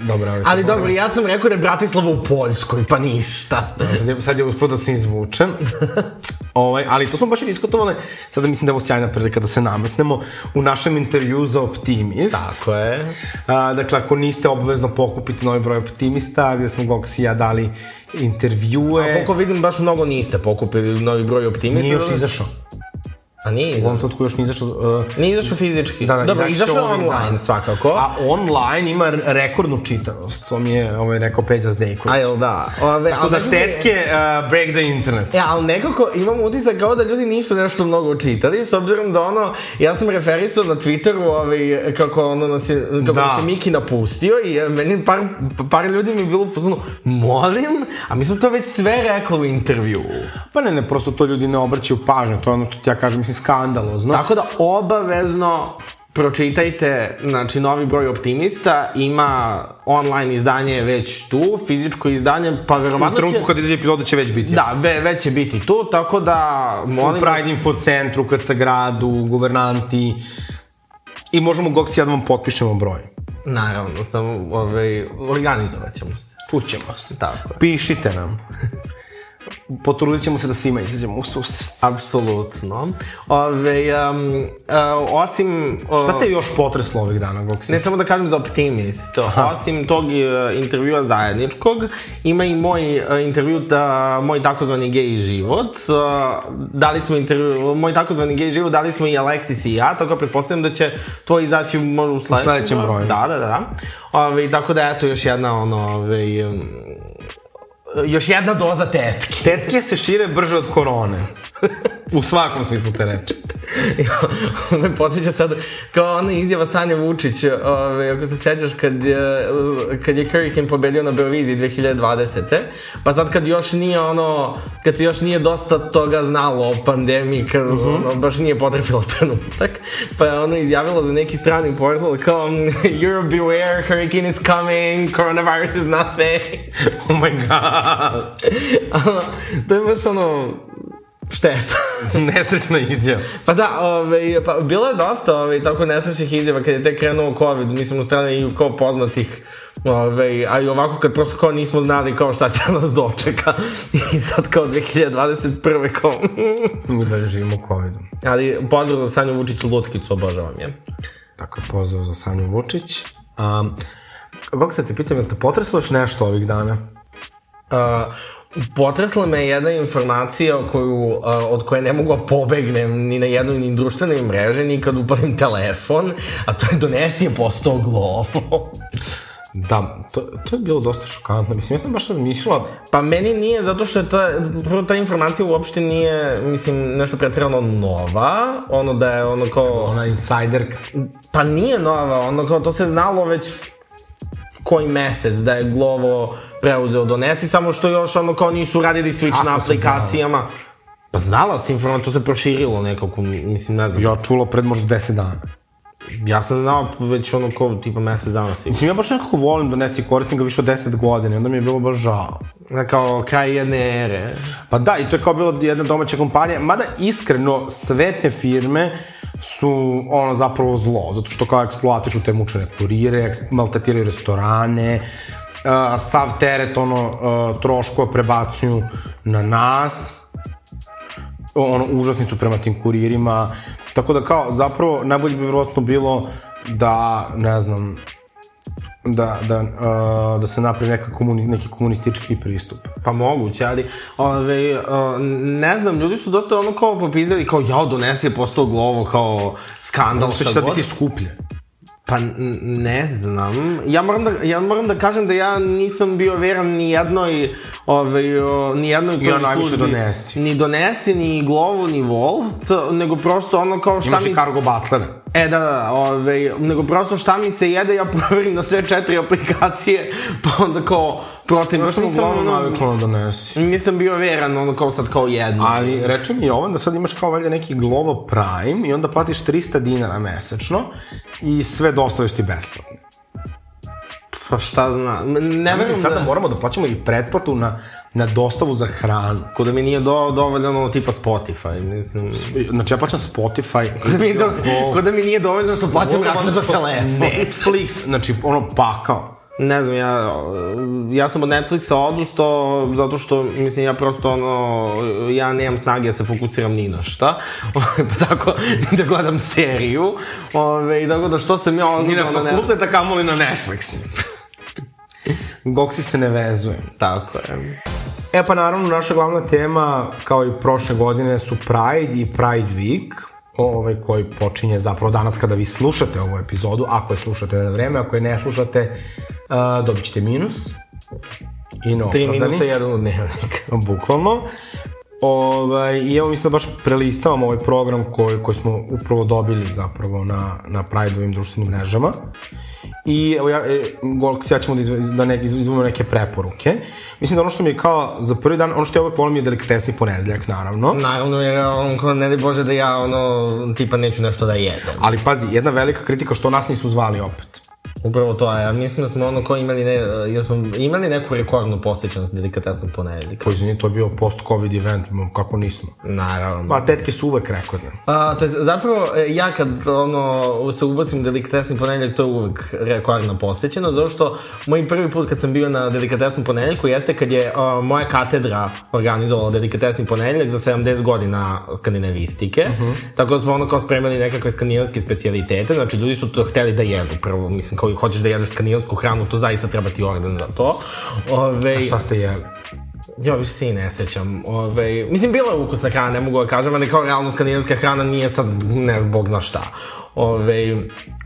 Dobro, Ali dobro, ja sam rekao da je Bratislava u Poljskoj, pa ništa. Sad je, sad je uspod da se izvučem. ovaj, ali to smo baš i diskutovali. Sada mislim da je ovo sjajna prilika da se nametnemo u našem intervju za Optimist. Tako je. A, dakle, ako niste obavezno pokupiti novi broj Optimista, gde smo Gox i ja dali intervjue. Koliko vidim, baš mnogo niste pokupili novi broj optimista. Nije još izašao. A nije U ovom izašao. trenutku još nije izašao. Uh, Nije izašao fizički. Da, da, Dobro, izašao izašao je online dana. svakako. A online ima rekordnu čitanost. To mi je ovaj, rekao Peđa Zdejković. A jel da? Ove, Tako da tetke uh, break the internet. Ja, ali nekako imam utisak kao da ljudi nisu nešto mnogo čitali, s obzirom da ono, ja sam referisao na Twitteru ovaj, kako, ono nas je, kako Da. se Miki napustio i eh, meni par, par ljudi mi je bilo fazonu, molim? A mi smo to već sve rekli u intervju. Pa ne, ne, prosto to ljudi ne obraćaju pažnju, to je ono što ti ja kažem, mislim, skandalozno. Tako da obavezno pročitajte, znači, novi broj optimista, ima online izdanje već tu, fizičko izdanje, pa U verovatno će... trenutku kad izađe epizoda će već biti. Da, ve, već će biti tu, tako da, U molim vas- Pride Info centru, kad se gradu, guvernanti. I možemo Gox i ja da vam potpišemo broj. Naravno, samo ovaj, organizovat ćemo se. Čućemo se. Tako. Pišite nam. potrudit ćemo se da svima izađemo u sus. Apsolutno. Ove, um, uh, osim... Uh, Šta te još potreslo ovih dana, Goksi? Ne samo da kažem za optimist, Aha. osim tog uh, intervjua zajedničkog, ima i moj uh, intervju da moj takozvani gej život. Uh, dali smo intervju, moj takozvani gej život dali smo i Alexis i ja, tako pretpostavljam da će tvoj izaći možda u sledećem. U sledećem broju. Da, da, da. Ove, tako da, eto, još jedna, ono, ove, um, još jedna doza tetke. Tetke se šire brže od korone. u svakom smislu te reče. me podsjeća sad, kao ona izjava Sanja Vučić, ove, ako se sećaš kad je, kad je Hurricane pobedio na Beoviziji 2020. Pa sad kad još nije ono, kad još nije dosta toga znalo o pandemiji, kad uh -huh. ono, baš nije potrefilo trenutak, pa je ona izjavila za neki strani portal kao Europe beware, hurricane is coming, coronavirus is nothing. oh my god. to je baš ono, šteta. Nesrećna izjava. Pa da, ove, pa bilo je dosta ove, tako nesrećnih izjava kad je tek krenuo COVID, mislim u strane i kao poznatih Ove, a i ovako kad prosto kao nismo znali kao šta će nas dočeka i sad kao 2021. kao mi da živimo COVID-om. Ali pozdrav za Sanju Vučić Lutkicu, obožavam je. Tako je, pozdrav za Sanju Vučić. Um, kako se te pitam, jeste potreslo još nešto ovih dana? Uh, potresla me jedna informacija koju, od koje ne mogu da pobegnem ni na jednoj ni društvenoj mreži, ni kad upalim telefon, a to je donesi je postao glovo. Da, to, to je bilo dosta šokantno. Mislim, ja sam baš razmišljala... Pa meni nije, zato što je ta, prvo ta informacija uopšte nije, mislim, nešto pretredano nova, ono da je ono kao... Ona insiderka. Pa nije nova, ono kao, to se znalo već koji mesec da je Glovo preuzeo donesi, samo što još ono kao nisu radili switch na aplikacijama. Pa znala si informacija, to se proširilo nekako, mislim, ne znam. Ja čula pred možda 10 dana. Ja sam znao već ono kao tipa mesec dana sigurno. Mislim, ja baš nekako volim donesi koristim ga više od 10 godina, onda mi je bilo baš žao. Kao kraj jedne ere. Pa da, i to je kao bilo jedna domaća kompanija, mada iskreno sve te firme su ono zapravo zlo, zato što kao eksploatišu te mučene kurire, maltetiraju restorane, uh, sav teret ono uh, troškova prebacuju na nas, ono, užasni su prema tim kuririma, tako da kao, zapravo, najbolje bi vjerojatno bilo da, ne znam, da, da, uh, da se napravi neka komuni, neki komunistički pristup. Pa moguće, ali ove, uh, ne znam, ljudi su dosta ono kao popizdali, kao jao, donesi je postao glovo, kao skandal, šta god. Što će biti skuplje. Pa ne znam. Ja moram da ja moram da kažem da ja nisam bio veran ni jednoj ovaj ni jednoj toj ja najviše donesi. Ni donesi ni Glovo ni Volt, nego prosto ono kao šta Imaš mi Cargo Butler. E da, da, ovaj, nego prosto šta mi se jede, ja proverim na sve četiri aplikacije, pa onda kao protiv, baš nisam ono, naviklo da donesi. Nisam bio veran, ono kao sad kao jedno. Ali reče mi Jovan da sad imaš kao valjda neki Glovo Prime i onda platiš 300 dinara mesečno i sve dostaviš ti besplatno. Pa šta zna, ne sad da... da moramo da plaćamo i pretplatu na, na dostavu za hranu. Ko da mi nije do, dovoljno ono tipa Spotify, mislim. Znači ja plaćam Spotify. Ko da mi, do, ko da mi nije dovoljno što plaćam račun za telefon. Netflix, znači ono pakao. Ne znam, ja, ja sam od Netflixa odustao zato što, mislim, ja prosto, ono, ja nemam snage da se fokusiram ni na šta. pa tako, da gledam seriju. Ove, i tako da što sam ja... Ni na fakulteta, kamoli na Netflix. Goksi se ne vezuje. Tako je. E pa naravno naša glavna tema kao i prošle godine su Pride i Pride Week ovaj, koji počinje zapravo danas kada vi slušate ovu epizodu, ako je slušate na vreme, ako je ne slušate, uh, dobit ćete minus. I no, Tri minusa, jedan u dnevnik. Bukvalno. Ovaj, I evo mislim da baš prelistavam ovaj program koji, koji smo upravo dobili zapravo na, na Pride-ovim društvenim mrežama. I evo ja, e, ja ćemo da, izv, da ne, izvojimo neke preporuke. Mislim da ono što mi je kao za prvi dan, ono što ja uvek volim je delikatesni ponedeljak, naravno. Naravno, jer on, ne da bože da ja ono, tipa neću nešto da jedem. Ali pazi, jedna velika kritika što nas nisu zvali opet. Upravo to, ja mislim da smo ono ko imali, ne, ja smo imali neku rekordnu posjećanost delikatesnog ponedeljka. Pa izvini, to je bio post-covid event, kako nismo. Naravno. Ma, tetke su uvek rekordne. A, to je zapravo, e, ja kad ono, se ubacim delikatesni ponedeljak, to je uvek rekordna posjećenost, zato što moj prvi put kad sam bio na delikatesnom ponedeljku jeste kad je a, moja katedra organizovala delikatesni ponedeljak za 70 godina skandinavistike, uh -huh. tako da smo ono kao spremali nekakve skandinavske specialitete, znači ljudi su to hteli da jedu prvo, mislim kao hoćeš da jedeš skandinavsku hranu, to zaista treba ti orden za to. Ove, A šta ste jeli? Ja više se i ne sećam. Ove, mislim, bila je ukusna hrana, ne mogu da kažem, ali kao realno skandinavska hrana nije sad, ne, bog zna šta. Ove,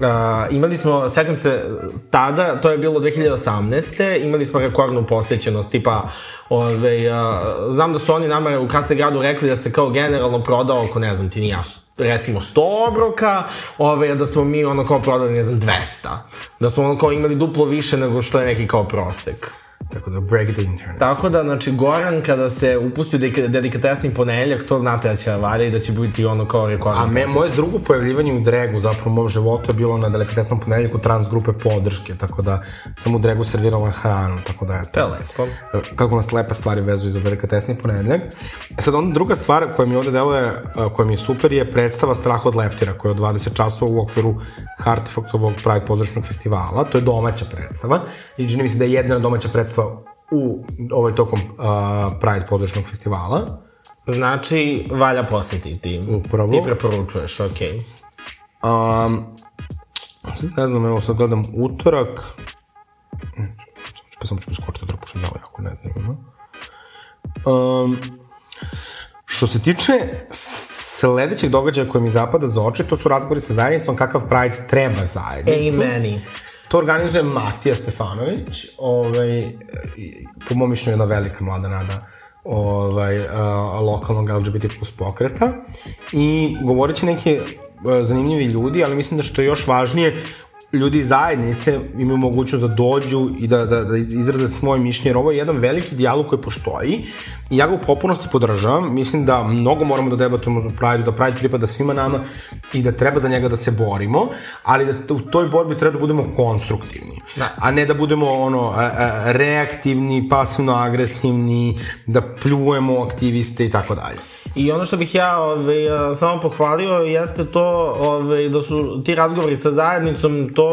a, imali smo, sećam se, tada, to je bilo 2018. Imali smo rekordnu posjećenost, tipa, ove, a, znam da su oni nama u KC gradu rekli da se kao generalno prodao oko, ne znam ti ni recimo 100 obroka, ove, da smo mi ono kao prodali, ne znam, 200. Da smo ono kao imali duplo više nego što je neki kao prosek. Tako da break the internet. Tako da, znači, Goran kada se upusti u delikatesni ponedeljak, to znate da će valja i da će biti ono kao rekordno. A me, moje drugo pojavljivanje u Dregu, zapravo u mom životu je bilo na delikatesnom ponedeljku trans grupe podrške, tako da sam u Dregu servirala hranu, tako da je To lepo. Kako nas lepe stvari vezuju za delikatesni ponedeljak. E sad, onda druga stvar koja mi ovde deluje, koja mi je super, je predstava Strah od leptira, koja je od 20 časova u okviru Artefaktovog Pride pozorišnog festivala. To je domaća predstava i čini mi se da je jedina domaća predstava u ovaj tokom uh, Pride pozorišnog festivala. Znači, valja posetiti. Upravo. Ti preporučuješ, okej. Okay. Um, ne znam, evo sad gledam utorak. Pa sam ću preskočiti da pošto je jako ne znam. Um, što se tiče sledećeg događaja koje mi zapada za oči, to su razgovori sa zajednicom kakav Pride treba zajednicu. Ameni. To organizuje Matija Stefanović, ovaj, po mom mišljenju jedna velika mlada nada ovaj, a, lokalnog LGBT plus pokreta. I govorit će neki a, zanimljivi ljudi, ali mislim da što je još važnije, ljudi iz zajednice imaju mogućnost da dođu i da, da, da izraze svoje mišljenje, jer ovo je jedan veliki dijalog koji postoji i ja ga u popunosti podržavam. Mislim da mnogo moramo da debatujemo za Pride, da Pride pripada svima nama i da treba za njega da se borimo, ali da u toj borbi treba da budemo konstruktivni, Da. a ne da budemo ono a, a, reaktivni, pasivno-agresivni, da pljujemo aktiviste i tako dalje. I ono što bih ja ove, a, samo pohvalio jeste to ove, da su ti razgovori sa zajednicom, to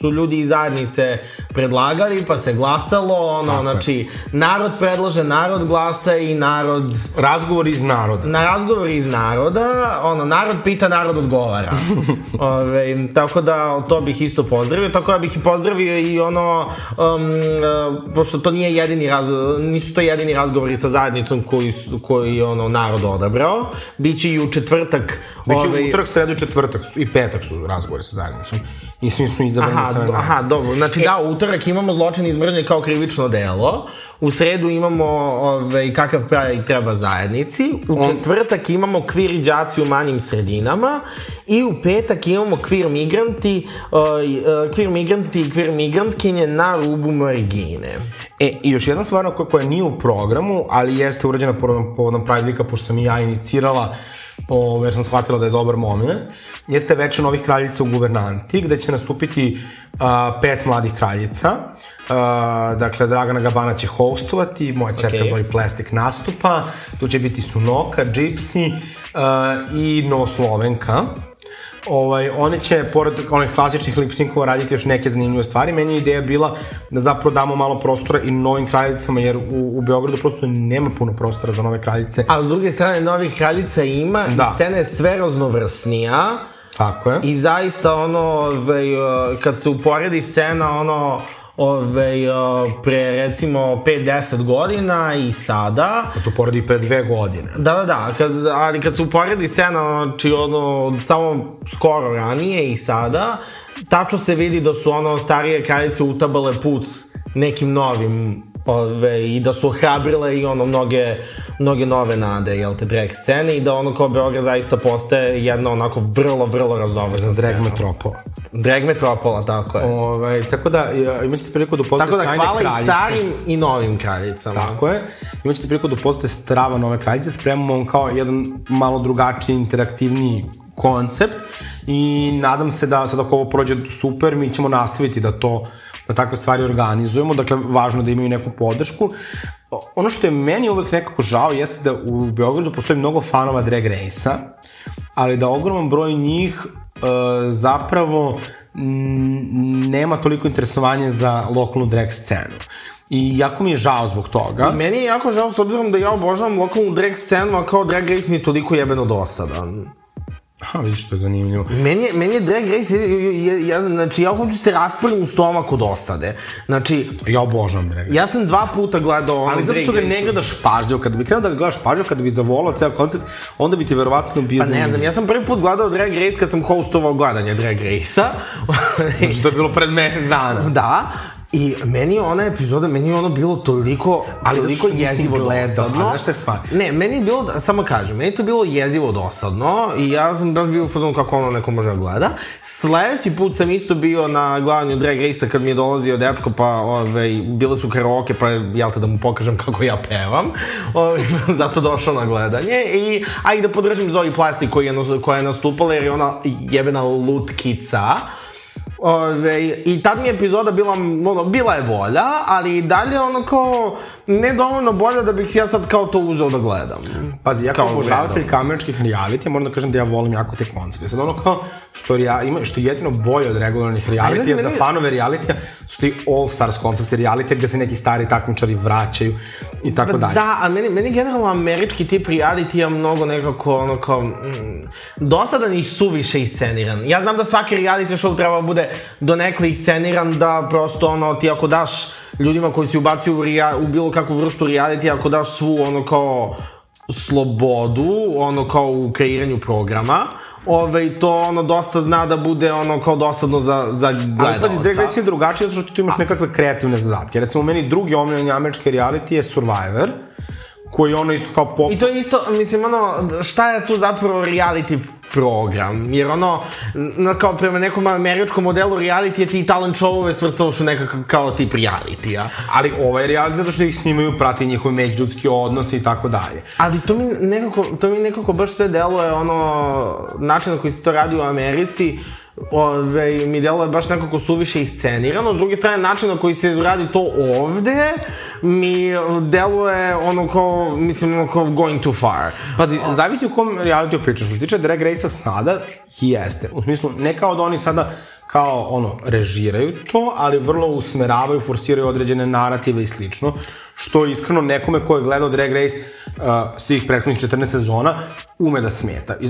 su ljudi iz zajednice predlagali, pa se glasalo, ono, Tako je. znači, narod predlaže, narod glasa i narod Razgovor iz naroda. na razgovori iz naroda, ono, narod pita, narod odgovara. Ove, tako da to bih isto pozdravio, tako da bih i pozdravio i ono, um, uh, pošto to nije jedini razgovor, nisu to jedini razgovori sa zajednicom koji, koji ono, narod odabrao, biće i u četvrtak, Biće ovaj, utorak, sredu četvrtak i petak su razgovori sa zajednicom. I svi su izabrani Aha, strane aha, dobro. Znači da, u utorak imamo zločin iz mržnje kao krivično delo, u sredu imamo ove, kakav pravi treba zajednici, u četvrtak imamo kvir i džaci u manjim sredinama i u petak imamo kvir migranti, uh, uh, kvir migranti i kvir migrantkinje na rubu margine. E, i još jedna stvar koja, koja nije u programu, ali jeste urađena povodom, Weeka, pošto sam i ja inicirala, o, jer sam shvatila da je dobar moment, jeste večer novih kraljica u guvernanti, gde će nastupiti a, pet mladih kraljica. A, dakle, Dragana Gabana će hostovati, moja čerka Okej. Zoe Plastik nastupa, tu će biti Sunoka, Gypsy a, i Novoslovenka. Ovaj, one će, pored onih klasičnih lip syncova, raditi još neke zanimljive stvari. Meni je ideja bila da zapravo damo malo prostora i novim kraljicama, jer u, u Beogradu prosto nema puno prostora za nove kraljice. A s druge strane, novih kraljica ima Da. i scena je sve raznovrsnija. Tako je. I zaista ono, ovaj, uh, kad se uporedi scena ono, ovaj, uh, pre recimo 5-10 godina i sada, Kad su poredi pre dve godine. Da, da, da, kad, ali kad se uporedi scena, znači ono, samo skoro ranije i sada, tačno se vidi da su ono starije kraljice utabale put nekim novim ove, i da su ohrabrile i ono mnoge, mnoge nove nade, jel te, drag scene i da ono kao Beograd zaista postaje jedna onako vrlo, vrlo raznovrsna Drag scena. Drag metropola, tako je. Ovaj, tako da, ja, imat ćete priliku da upoznate tako da sjajne hvala i kraljice. starim i novim kraljicama. Tako je. Imat ćete priliku da upoznate strava nove kraljice. Spremamo vam kao jedan malo drugačiji, interaktivniji koncept i nadam se da sad ako ovo prođe super, mi ćemo nastaviti da to da takve stvari organizujemo, dakle važno je da imaju neku podršku. Ono što je meni uvek nekako žao jeste da u Beogradu postoji mnogo fanova Drag Race-a, ali da ogroman broj njih zapravo m, nema toliko interesovanja za lokalnu drag scenu. I jako mi je žao zbog toga. Meni je jako žao s obzirom da ja obožavam lokalnu drag scenu, a kao drag race mi je toliko jebeno dosadan. Ha, vidiš što je zanimljivo. Meni je, meni je drag race, ja, ja, znači ja hoću se raspravim u stomak od osade. Znači, Ja obožavam drag race. ja sam dva puta gledao ono Ali zato što ga ne gledaš pažljivo, kada bi krenuo da ga gledaš pažljivo, kada bi zavolao ceo koncept, onda bi ti verovatno bio Pa ne znam, ja sam prvi put gledao Drag Race kad sam hostovao gledanje Drag Race-a. Znači, to je bilo pred mesec dana. da, I meni je ona epizoda, meni je ono bilo toliko, Ali toliko jezivo gledao, dosadno. a znaš je stvar? Ne, meni je bilo, samo kažem, meni je to bilo jezivo dosadno i ja sam baš bio u fazonu kako ono neko može da gleda. Sledeći put sam isto bio na gledanju Drag Race-a kad mi je dolazio dečko, pa ove, bile su karaoke, pa jel te da mu pokažem kako ja pevam. Ove, zato došao na gledanje i, a i da podržim Zoe Plastic koji je, koja je nastupala jer je ona jebena lutkica. Ove, I tad mi je epizoda bila, ono, bila je bolja, ali i dalje ono kao, ne dovoljno bolja da bih ja sad kao to uzeo da gledam. Pazi, ja kao obožavatelj gledao. kameričkih reality, moram da kažem da ja volim jako te koncepte. Sad ono kao, što, rea, ima, što je jedino bolje od regularnih znam, za fanove realitija, su ti all stars koncepte realitija gde se neki stari takmičari vraćaju i tako dalje. Da, a meni, meni generalno američki tip reality mnogo nekako ono kao mm, dosadan i suviše isceniran. Ja znam da svaki reality show treba da bude donekle isceniran da prosto ono ti ako daš ljudima koji se ubacuju u, rea, u bilo kakvu vrstu reality, ako daš svu ono kao slobodu, ono kao u kreiranju programa, Ove, to ono dosta zna da bude ono kao dosadno za, za Ali gledalca. pazi, Drag Race je drugačije zato što ti imaš nekakve kreativne zadatke. Recimo, meni drugi omiljeni američki reality je Survivor, koji ono isto kao pop... I to je isto, mislim, ono, šta je tu zapravo reality program? Jer ono, na, kao prema nekom američkom modelu reality je ti talent showove svrstavaš u nekakav kao tip reality-a. Ali ovaj reality zato što ih snimaju, prati njihove međuljudski odnose i tako dalje. Ali to mi nekako, to mi nekako baš sve deluje ono, način na koji se to radi u Americi, ove, mi deluje baš nekako suviše iscenirano. S druge strane, način na koji se radi to ovde, mi deluje ono kao, mislim, ono kao going too far. Pazi, zavisi u kom realitiju pričaš. Što se tiče Drag Race-a sada, jeste. U smislu, ne kao da oni sada kao ono, režiraju to, ali vrlo usmeravaju, forsiraju određene narative i slično, što iskreno nekome ko je gledao Drag Race uh, svih prethodnih 14 sezona ume da smeta. Uh,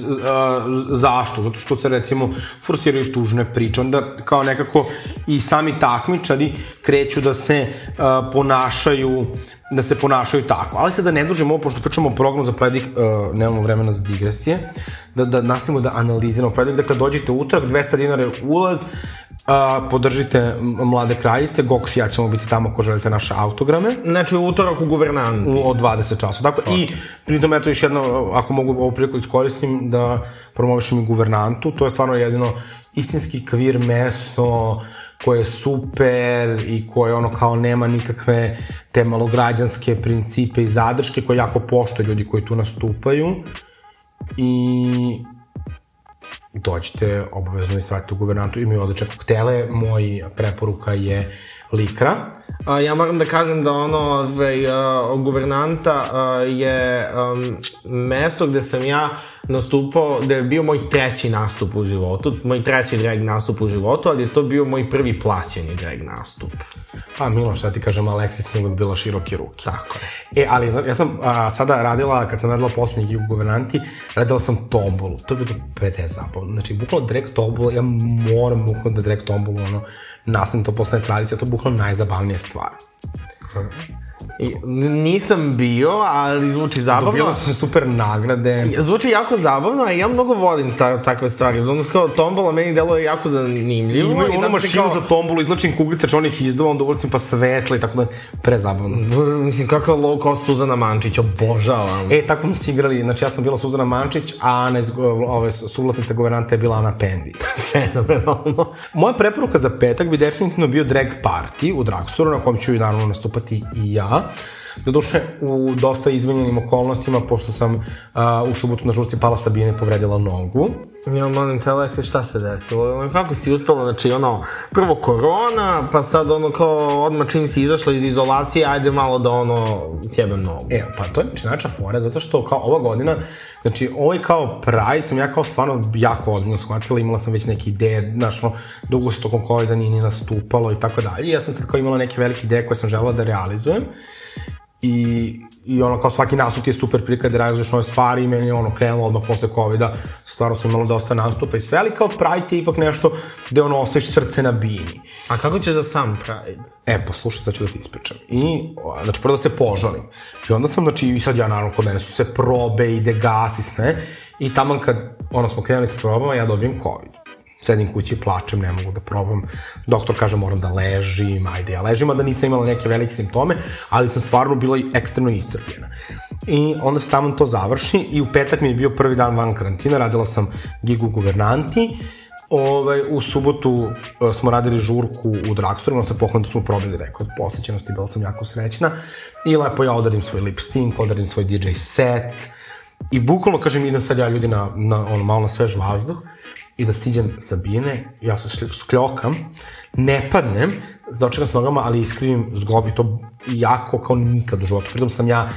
zašto? Zato što se recimo forsiraju tužne priče, onda kao nekako i sami takmičari kreću da se uh, ponašaju da se ponašaju tako. Ali sad da ne dužimo ovo, pošto pričamo o programu za predik, uh, nemamo vremena za digresije, da, da nastavimo da analiziramo predik. Dakle, dođite utorak, 200 dinara je ulaz, uh, podržite mlade kraljice, Goks i ja ćemo biti tamo ako želite naše autograme Znači, utorak u guvernanti. u, od 20 časova. Dakle, i pritom eto još jedno, ako mogu ovu priliku iskoristim, da promovišem i guvernantu, to je stvarno jedino istinski kvir mesto koje je super i koje ono kao nema nikakve te malograđanske principe i zadrške koje jako poštoje ljudi koji tu nastupaju. I dođite obavezno i stvarite u guvernantu, imaju odlične koktele, moj preporuka je Likra, A, ja moram da kažem da ono, ove, a, guvernanta a, je um, mesto gde sam ja nastupao, gde je bio moj treći nastup u životu, moj treći drag nastup u životu, ali je to bio moj prvi plaćeni drag nastup. Pa Miloš, šta ti kažem, Aleksis je uvek bila široke ruke. Tako je. E, ali ja sam a, sada radila, kad sam radila poslednji gig u guvernanti, radila sam tombolu. To je bilo prezabavno. Znači, bukvalno drag tombolu, ja moram bukvalno da drag tombolu, ono, nastavim to postane tradicija, to je bukvalno najzabavnija stvar. Nisam bio, ali zvuči zabavno. Dobila su super nagrade. Zvuči jako zabavno, a ja mnogo volim ta, takve stvari. Ono kao tombola meni deluje jako zanimljivo. I imaju i onu tako se mašinu kao- za tombolu, izlačim kuglice, čo onih izdova, onda uvrcim pa svetla i tako da, prezabavno. Mislim, kakav low cost Suzana Mančić, obožavam. E, tako smo se igrali, znači ja sam bila Suzana Mančić, a Ana iz, ove, suvlasnica guvernanta je bila Ana Pendi. Fenomenalno. Moja preporuka za petak bi definitivno bio drag party u Dragstoru, na kojem ću i naravno nastupati i ja. Doduše, u dosta izmenjenim okolnostima, pošto sam uh, u subotu na žurci pala Sabine povredila nogu. Ja, molim te, Aleksa, šta se desilo? Kako si uspela, znači, ono, prvo korona, pa sad, ono, kao, odmah čim si izašla iz izolacije, ajde malo da, ono, sjebem nogu. E, pa to je znači najča fora, zato što kao ova godina, znači ovaj kao Pride sam ja kao stvarno jako ozbiljno shvatila, imala sam već neke ideje, znaš, ono, dugo se tokom COVID-a nije ni nastupalo i tako dalje. Ja sam sad kao imala neke velike ideje koje sam želela da realizujem i, i ono kao svaki nastup je super prilika da realizuješ nove stvari i meni je ono krenulo odmah posle COVID-a, stvarno sam imala dosta nastupa i sve, ali kao Pride je ipak nešto gde ono ostaviš srce na bini. A kako ćeš za sam Pride? E, pa slušaj, sad ću da ti ispričam. I, znači, prvo da se požalim. I onda sam, znači, i sad ja, naravno, kod mene su se probe, ide gas i sve. I tamo kad, ono, smo krenuli s probama, ja dobijem COVID. Sedim kući, plačem, ne mogu da probam. Doktor kaže moram da ležim, ajde ja ležim, a da nisam imala neke velike simptome, ali sam stvarno bila i ekstremno iscrpljena. I onda se tamo to završi i u petak mi je bio prvi dan van karantina, radila sam gigu guvernanti, Ovaj, u subotu uh, smo radili žurku u Dragstoru, onda se pohvalim da smo probili rekord posjećenosti, bila sam jako srećna. I lepo ja odarim svoj lip sync, odarim svoj DJ set. I bukvalno, kažem, idem sad ja ljudi na, na ono, malo na svež vazduh i da siđem sa bine, ja se skljokam, ne padnem, dočekam s nogama, ali iskrivim zglob i to jako kao nikad u životu. Pritom sam ja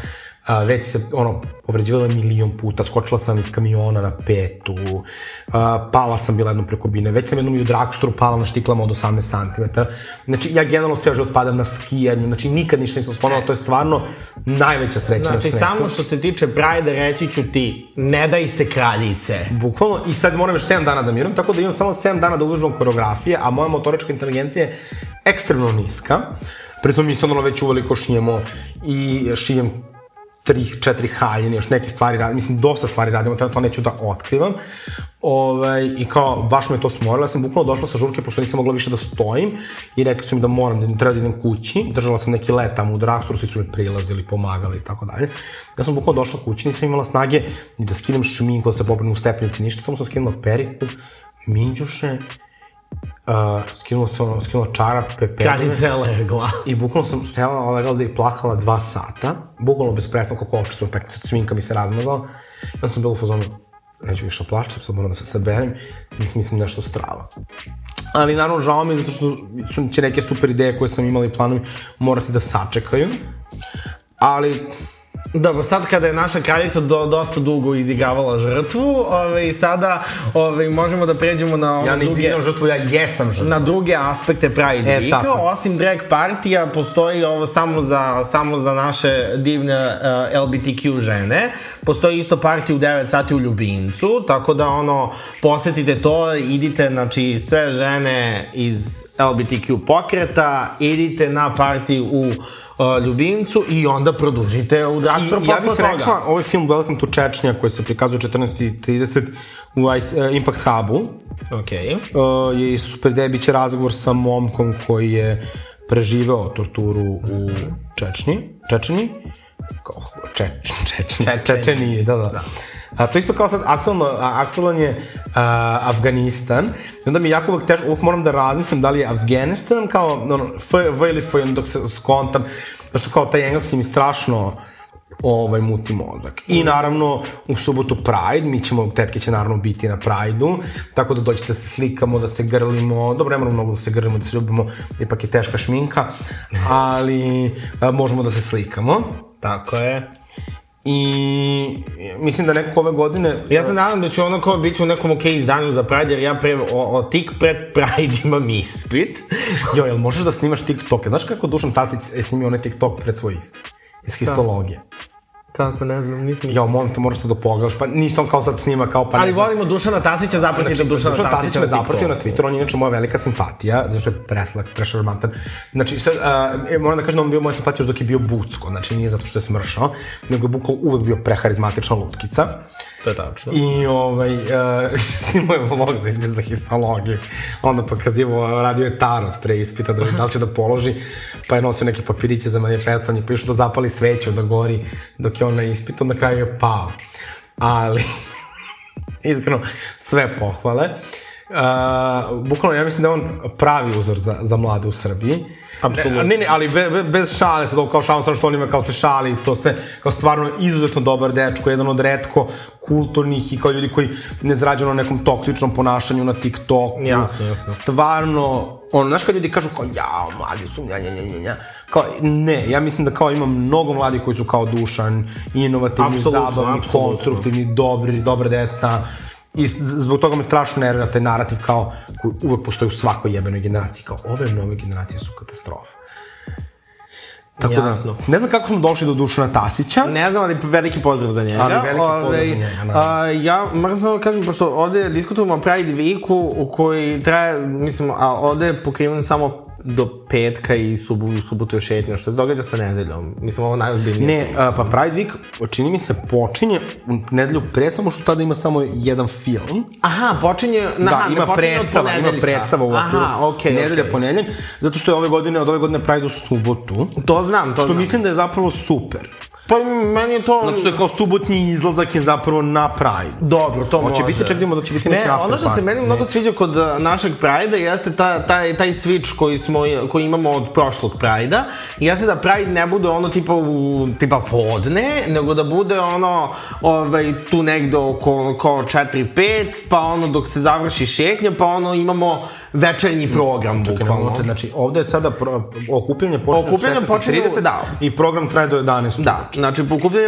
a, već se ono povređivala milion puta, skočila sam iz kamiona na petu, a, pala sam bila jednom preko bine, već sam jednom i u Dragstoru pala na štiklama od 18 cm. Znači, ja generalno ceo život padam na skijanju, znači nikad ništa nisam spomenula, to je stvarno najveća sreća Znači, na svetu. samo što se tiče Pride, reći ću ti, ne daj se kraljice. Bukvalno, i sad moram još 7 dana da miram, tako da imam samo 7 dana da uvežbam koreografije, a moja motorička inteligencija je ekstremno niska. Pritom mi se ono već uveliko šijemo i šijem tri, četiri haljine, još neke stvari radim, mislim, dosta stvari radimo, to neću da otkrivam. Ovaj, I kao, baš me to smorilo, ja sam bukvalno došla sa žurke, pošto nisam mogla više da stojim, i rekli su mi da moram, da treba da idem kući, držala sam neki let tamo u Dragstoru, svi su mi prilazili, pomagali i tako dalje. Ja sam bukvalno došla kući, nisam imala snage ni da skinem šminku, da se popravim u stepenici, ništa, samo sam skinula periku, minđuše, uh, skinula sam, skinula čarape, pepene. Kraljica je legla. I bukvalno sam stajala legala da i plakala dva sata, bukvalno bez prestanka, kako oči su pek, sminka mi se razmazala. I onda sam bila u fazonu, neću više plaćam, sad moram da se saberem, mislim, mislim nešto strava. Ali naravno žao mi je zato što su, će neke super ideje koje sam imala i planovi morati da sačekaju. Ali Dobro, sad kada je naša kraljica do, dosta dugo izigravala žrtvu, ovaj, sada ovaj, možemo da pređemo na ono ja ne druge, izigram žrtvu, ja jesam žrtva. na druge aspekte Pride E, Weeka. tako. Osim drag partija, postoji ovo samo za, samo za naše divne uh, LBTQ žene. Postoji isto partija u 9 sati u Ljubincu, tako da ono, posetite to, idite, znači, sve žene iz LBTQ pokreta, idite na partiju u uh, Ljubincu i onda produžite u Dragstore I ja posle bih toga. rekla, ovaj film Welcome to Čečnja koji se prikazuje 14.30 u Ice, uh, Impact Hubu Okej. uh, je super ideja, bit će razgovor sa momkom koji je preživeo torturu u Čečnji, Čečeni, kao, če, Čečni, Čečeniji, da, da. A, to isto kao sad, aktualno, aktualan je a, Afganistan, i onda mi jako uvek teško, uvek moram da razmislim da li je Afganistan kao, ono, F, V ili F, dok se skontam, zašto kao taj engleski mi strašno, ovaj muti mozak. I naravno u subotu Pride, mi ćemo, tetke će naravno biti na Pride-u, tako da dođete da se slikamo, da se grlimo, dobro, ne moramo mnogo da se grlimo, da se ljubimo, ipak je teška šminka, ali a, možemo da se slikamo. Tako je. I mislim da nekako ove godine... Ja se nadam da ću ono kao biti u nekom ok izdanju za Pride, jer ja pre, o, o, tik pred Pride imam ispit. Jo, jel možeš da snimaš TikToke? Znaš kako Dušan Tatić je snimio onaj TikTok pred svoj ispit? Iz histologije. Kako, ne znam, nisam... Jo, molim te, moraš to da pogledaš. Pa ništa on kao sad snima, kao pa ne Ali znam. volimo Dušana Tasića, zapratite Znači, Dušana Dušan Tasić Tasića me na zapratio na. Twitteru, on je inače moja velika simpatija, zato što je preslak, prešarmantan. Znači, sve, uh, moram da kažem da on bio moja simpatija još dok je bio bucko, znači nije zato što je smršao, nego je bukval uvek bio preharizmatična lutkica. To je tačno. I ovaj, uh, snimao je vlog za ispit za histologiju. Onda pokazivo, radio je tarot pre ispita, da, da li će da položi, pa je nosio neke papiriće za manifestovanje, pa je da zapali sveću, da gori dok je on na ispitu, na kraju je pao. Ali, iskreno, sve pohvale. Uh, bukvalno, ja mislim da je on pravi uzor za, za mlade u Srbiji. Apsolutno. Ne, ne, ali be, be, bez šale, sad ovo kao šalim sad što on ima kao se šali i to sve, kao stvarno izuzetno dobar dečko, jedan od redko kulturnih i kao ljudi koji ne zrađaju na nekom toksičnom ponašanju na TikToku. Jasno, jasno. Stvarno, ono, znaš kad ljudi kažu kao, jao, mladi su, nja, nja, nja, nja. Kao, ne, ja mislim da kao ima mnogo mladih koji su kao Dušan, inovativni, Apsolutno, zabavni, apsolutno. konstruktivni, dobri, dobre deca. I zbog toga me strašno nervira taj narativ kao koji uvek postoji u svakoj jebenoj generaciji. Kao ove nove generacije su katastrofa. Tako Jasno. da, ne znam kako smo došli do Dušana Tasića. Ne znam, ali veliki pozdrav za njega. Ali veliki pozdrav za njega, naravno. a, ja moram samo da kažem, pošto ovde diskutujemo o Pride Weeku u koji traje, mislim, a ovde je pokriven samo do petka i subu, subotu još šetnja, što se događa sa nedeljom. Mislim, ovo najozbiljnije. Ne, a, pa Pride Week, čini mi se, počinje u nedelju pre, samo što tada ima samo jedan film. Aha, počinje... Na, Da, ima počinje od predstava, ima predstava u okviru Aha, okej, nedelja, okej. ponedeljak, zato što je ove godine, od ove godine Pride u subotu, To znam, to što znam. mislim da je zapravo super. Pa meni je to... Zato što je kao subotnji izlazak je zapravo na Pride. Dobro, to Hoće može. biti, čak da će biti neki Ne, after ono što se meni mnogo sviđa kod uh, našeg Pride-a jeste ta, taj, taj switch koji, smo, koji imamo od prošlog Pride-a. Jeste da Pride ne bude ono tipa, u, tipa podne, nego da bude ono ovaj, tu negde oko, oko 4-5, pa ono dok se završi šetnja, pa ono imamo večernji program, bukvalno. Bukvalno. Znači, ovde je sada pro, okupljanje počinje Okupljanje od 16:30 počinje u- da. i program traje do 11. Da, znači pokupljanje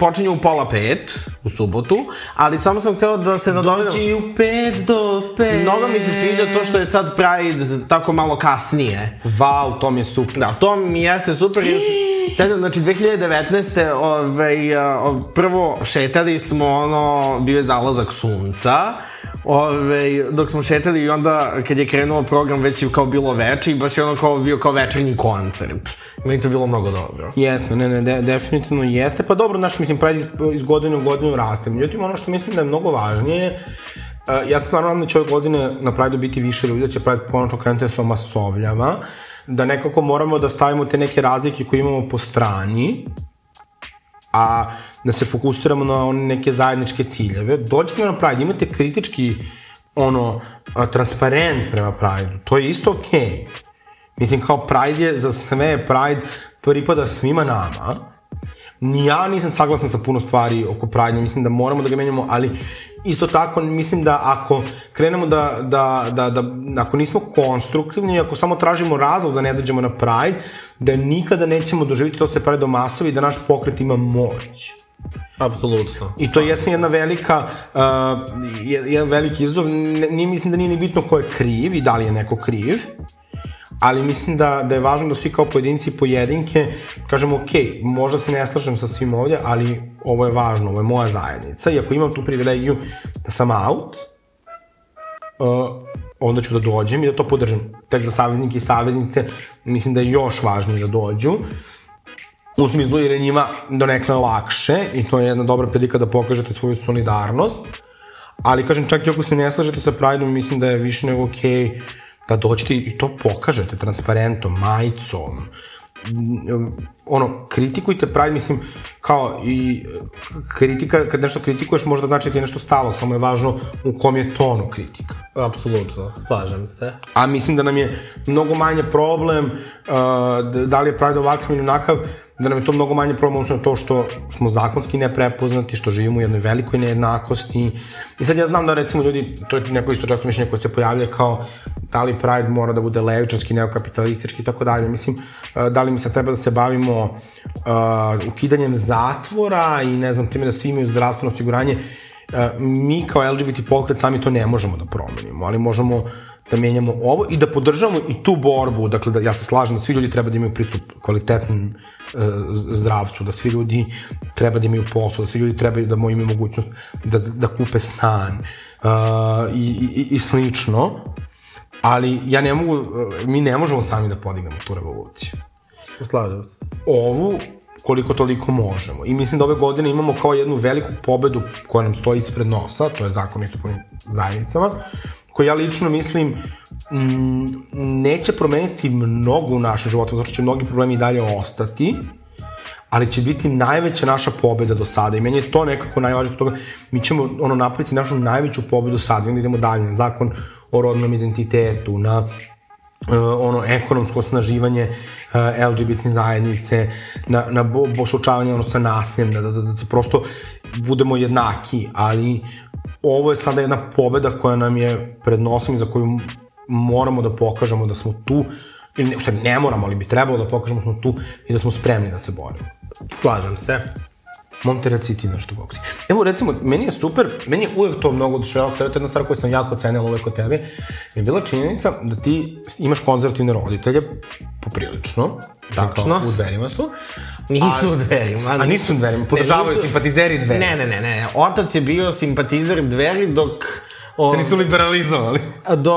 počinje u pola pet, u subotu, ali samo sam hteo da se nadovedam... u 5 do 5. Mnogo mi se sviđa to što je sad Pride tako malo kasnije. Wow, to mi je super. Da, to mi jeste super. jer se- Sećam, znači 2019. Ovaj, a, prvo šetali smo ono, bio je zalazak sunca, Ove, dok smo šetali i onda kad je krenuo program već je kao bilo veče i baš je ono kao bio kao večernji koncert. Meni to bilo mnogo dobro. Jeste, ne, ne, de, definitivno jeste. Pa dobro, znaš, mislim, Pride iz, godine u godinu raste. Međutim, ono što mislim da je mnogo važnije, uh, ja stvarno nadam da će ove godine na Pride biti više ljudi, da će Pride konačno krenuti da se omasovljava, da nekako moramo da stavimo te neke razlike koje imamo po strani, a da se fokusiramo na one neke zajedničke ciljeve. Dođete na Pride, imate kritički ono, transparent prema Pride, to je isto okej. Okay. Mislim, kao Pride je za sve, Pride pripada svima nama. Ni ja nisam saglasan sa puno stvari oko Pride, mislim da moramo da ga menjamo, ali isto tako mislim da ako krenemo da, da, da, da ako nismo konstruktivni, ako samo tražimo razlog da ne dođemo na Pride, da nikada nećemo doživjeti to se Pride do masovi da naš pokret ima moć. Apsolutno. I to jeste jedna velika, uh, je- jedan veliki izazov. Ne, mislim da nije ni bitno ko je kriv i da li je neko kriv, ali mislim da, da je važno da svi kao pojedinci i pojedinke kažemo, ok, možda se ne slažem sa svim ovdje, ali ovo je važno, ovo je moja zajednica i ako imam tu privilegiju da sam out, uh, onda ću da dođem i da to podržam. Tek za saveznike i saveznice mislim da je još važnije da dođu. U smislu jer je njima donekle lakše i to je jedna dobra prilika da pokažete svoju solidarnost. Ali kažem, čak i ako se ne slažete sa Prideom, mislim da je više nego okej okay da dođete i to pokažete transparentom, majicom, Mm, ono, kritikujte Pride, mislim, kao i kritika, kad nešto kritikuješ, možda znači da ti je nešto stalo, samo je važno u kom je tonu kritika. Apsolutno, slažem se. A mislim da nam je mnogo manje problem, uh, da li je Pride ovakav ili onakav, da nam je to mnogo manje problem odnosno to što smo zakonski neprepoznati, što živimo u jednoj velikoj nejednakosti. I sad ja znam da recimo ljudi, to je neko isto često mišljenje koje se pojavlja kao da li Pride mora da bude levičarski, neokapitalistički i tako dalje. Mislim, uh, da li mi sad treba da se bavimo uh, ukidanjem zatvora i ne znam, time da svi imaju zdravstveno osiguranje, Uh, mi kao LGBT pokret sami to ne možemo da promenimo, ali možemo da menjamo ovo i da podržavamo i tu borbu, dakle da ja se slažem da svi ljudi treba da imaju pristup kvalitetnom uh, zdravstvu, da svi ljudi treba da imaju posao, da svi ljudi trebaju da imaju mogućnost da, da kupe stan uh, i, i, i slično, ali ja ne mogu, uh, mi ne možemo sami da podignemo tu revoluciju Slažem se. ovu koliko toliko možemo. I mislim da ove godine imamo kao jednu veliku pobedu koja nam stoji ispred nosa, to je zakon o zajednicama, koji ja lično mislim m, neće promeniti mnogo u našem životu, zato što će mnogi problemi i dalje ostati, ali će biti najveća naša pobeda do sada i meni je to nekako najvažnije toga. Mi ćemo ono napraviti našu najveću pobedu sad i onda idemo dalje na zakon o rodnom identitetu, na uh, ono ekonomsko osnaživanje uh, LGBT zajednice, na, na bo, bo suočavanje ono sa nasiljem, da, da, da, da prosto budemo jednaki, ali ovo je sada jedna pobeda koja nam je pred nosom i za koju moramo da pokažemo da smo tu, ne, ne, ne moramo, ali bi trebalo da pokažemo da smo tu i da smo spremni da se borimo. Slažem se. Monte, reci ti nešto, Goksi. Evo, recimo, meni je super, meni je uvek to mnogo oduševalo, to je jedna stvar koju sam jako cenila uvek od tebe, je bila činjenica da ti imaš konzervativne roditelje, poprilično, Tačno. U dverima su. Nisu u dverima. A nisu u dverima, podržavaju nisu- simpatizeri dveri. Ne, ne, ne, ne. Otac je bio simpatizer dveri dok... O, Se nisu liberalizovali. do,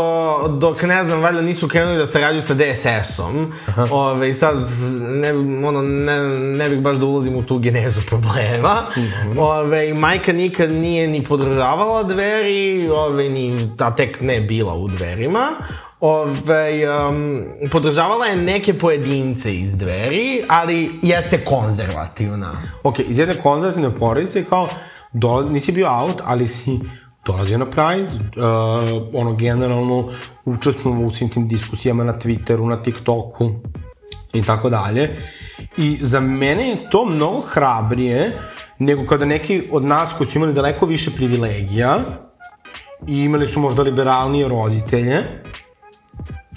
dok ne znam, valjda nisu krenuli da sarađuju sa DSS-om. Ove, i sad, ne, ono, ne, ne bih baš da ulazim u tu genezu problema. Ove, i majka nikad nije ni podržavala dveri, ove, ni, a tek ne bila u dverima. Ove, um, podržavala je neke pojedince iz dveri, ali jeste konzervativna. Ok, iz jedne konzervativne porodice kao, dolaz, nisi bio out, ali si dolazio na Pride, uh, ono, generalno učestvovao u svim tim diskusijama na Twitteru, na TikToku i tako dalje. I za mene je to mnogo hrabrije nego kada neki od nas koji su imali daleko više privilegija i imali su možda liberalnije roditelje,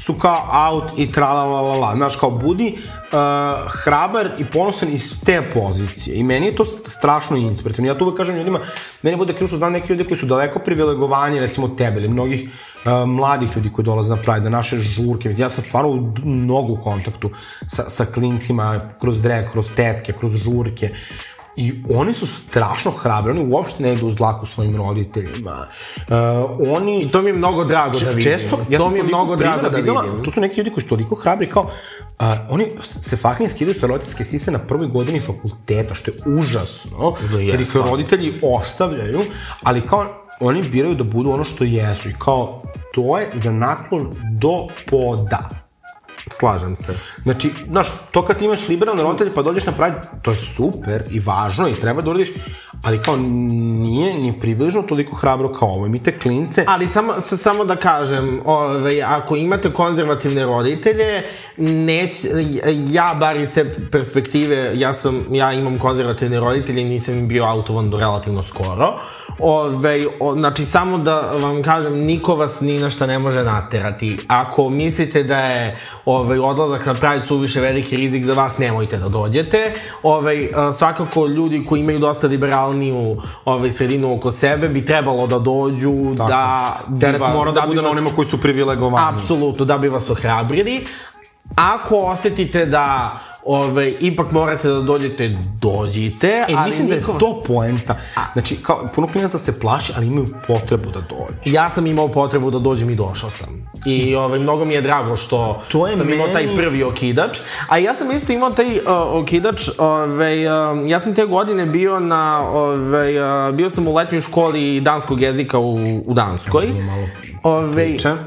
su kao out i trala la la la. Znaš, kao budi uh, hrabar i ponosan iz te pozicije. I meni je to strašno inspirativno. Ja to uvek kažem ljudima, meni bude krivo što znam neki ljudi koji su daleko privilegovani, recimo tebe ili mnogih uh, mladih ljudi koji dolaze na Pride, na naše žurke. Ja sam stvarno u mnogo kontaktu sa, sa klincima, kroz drag, kroz tetke, kroz žurke. I oni su strašno hrabri, oni uopšte ne idu uz dlaku svojim roditeljima. Uh, oni... I to mi je mnogo drago da vidim. Često, ja to mi je mnogo drago da videla, vidim. To su neki ljudi koji su toliko hrabri kao, a, oni se fucking skidaju sve roditeljske sise na prvoj godini fakulteta, što je užasno, Da, je, jer ih roditelji ostavljaju, ali kao oni biraju da budu ono što jesu i kao to je za naklon do poda. Slažem se. Znači, znaš, to kad imaš liberalne roditelje pa dođeš na Pride, to je super i važno i treba da uradiš, ali kao nije ni približno toliko hrabro kao ovo. Mi te klince, Ali samo, s- samo da kažem, ovaj, ako imate konzervativne roditelje, neć, ja bar iz te perspektive, ja, sam, ja imam konzervativne roditelje i nisam im bio autovan do relativno skoro. Ove, o, znači, samo da vam kažem, niko vas ni na šta ne može naterati. Ako mislite da je ovaj, odlazak na Pride suviše veliki rizik za vas, nemojte da dođete. Ovaj, svakako, ljudi koji imaju dosta liberalniju ovaj, sredinu oko sebe bi trebalo da dođu, da... bi teret mora da, bi bude na onima koji su privilegovani. Apsolutno, da bi vas ohrabrili. Ako osetite da ove, ipak morate da dođete, dođite, E, ali mislim da je to poenta. Znači, kao, puno klinaca se plaši, ali imaju potrebu da dođu. Ja sam imao potrebu da dođem i došao sam. I ovaj, mnogo mi je drago što To je sam imao meni- taj prvi okidač. A ja sam isto imao taj uh, okidač, ovaj, uh, ja sam te godine bio na, ovaj, uh, bio sam u letnjoj školi danskog jezika u, u Danskoj. Ovaj, Priče. Uh,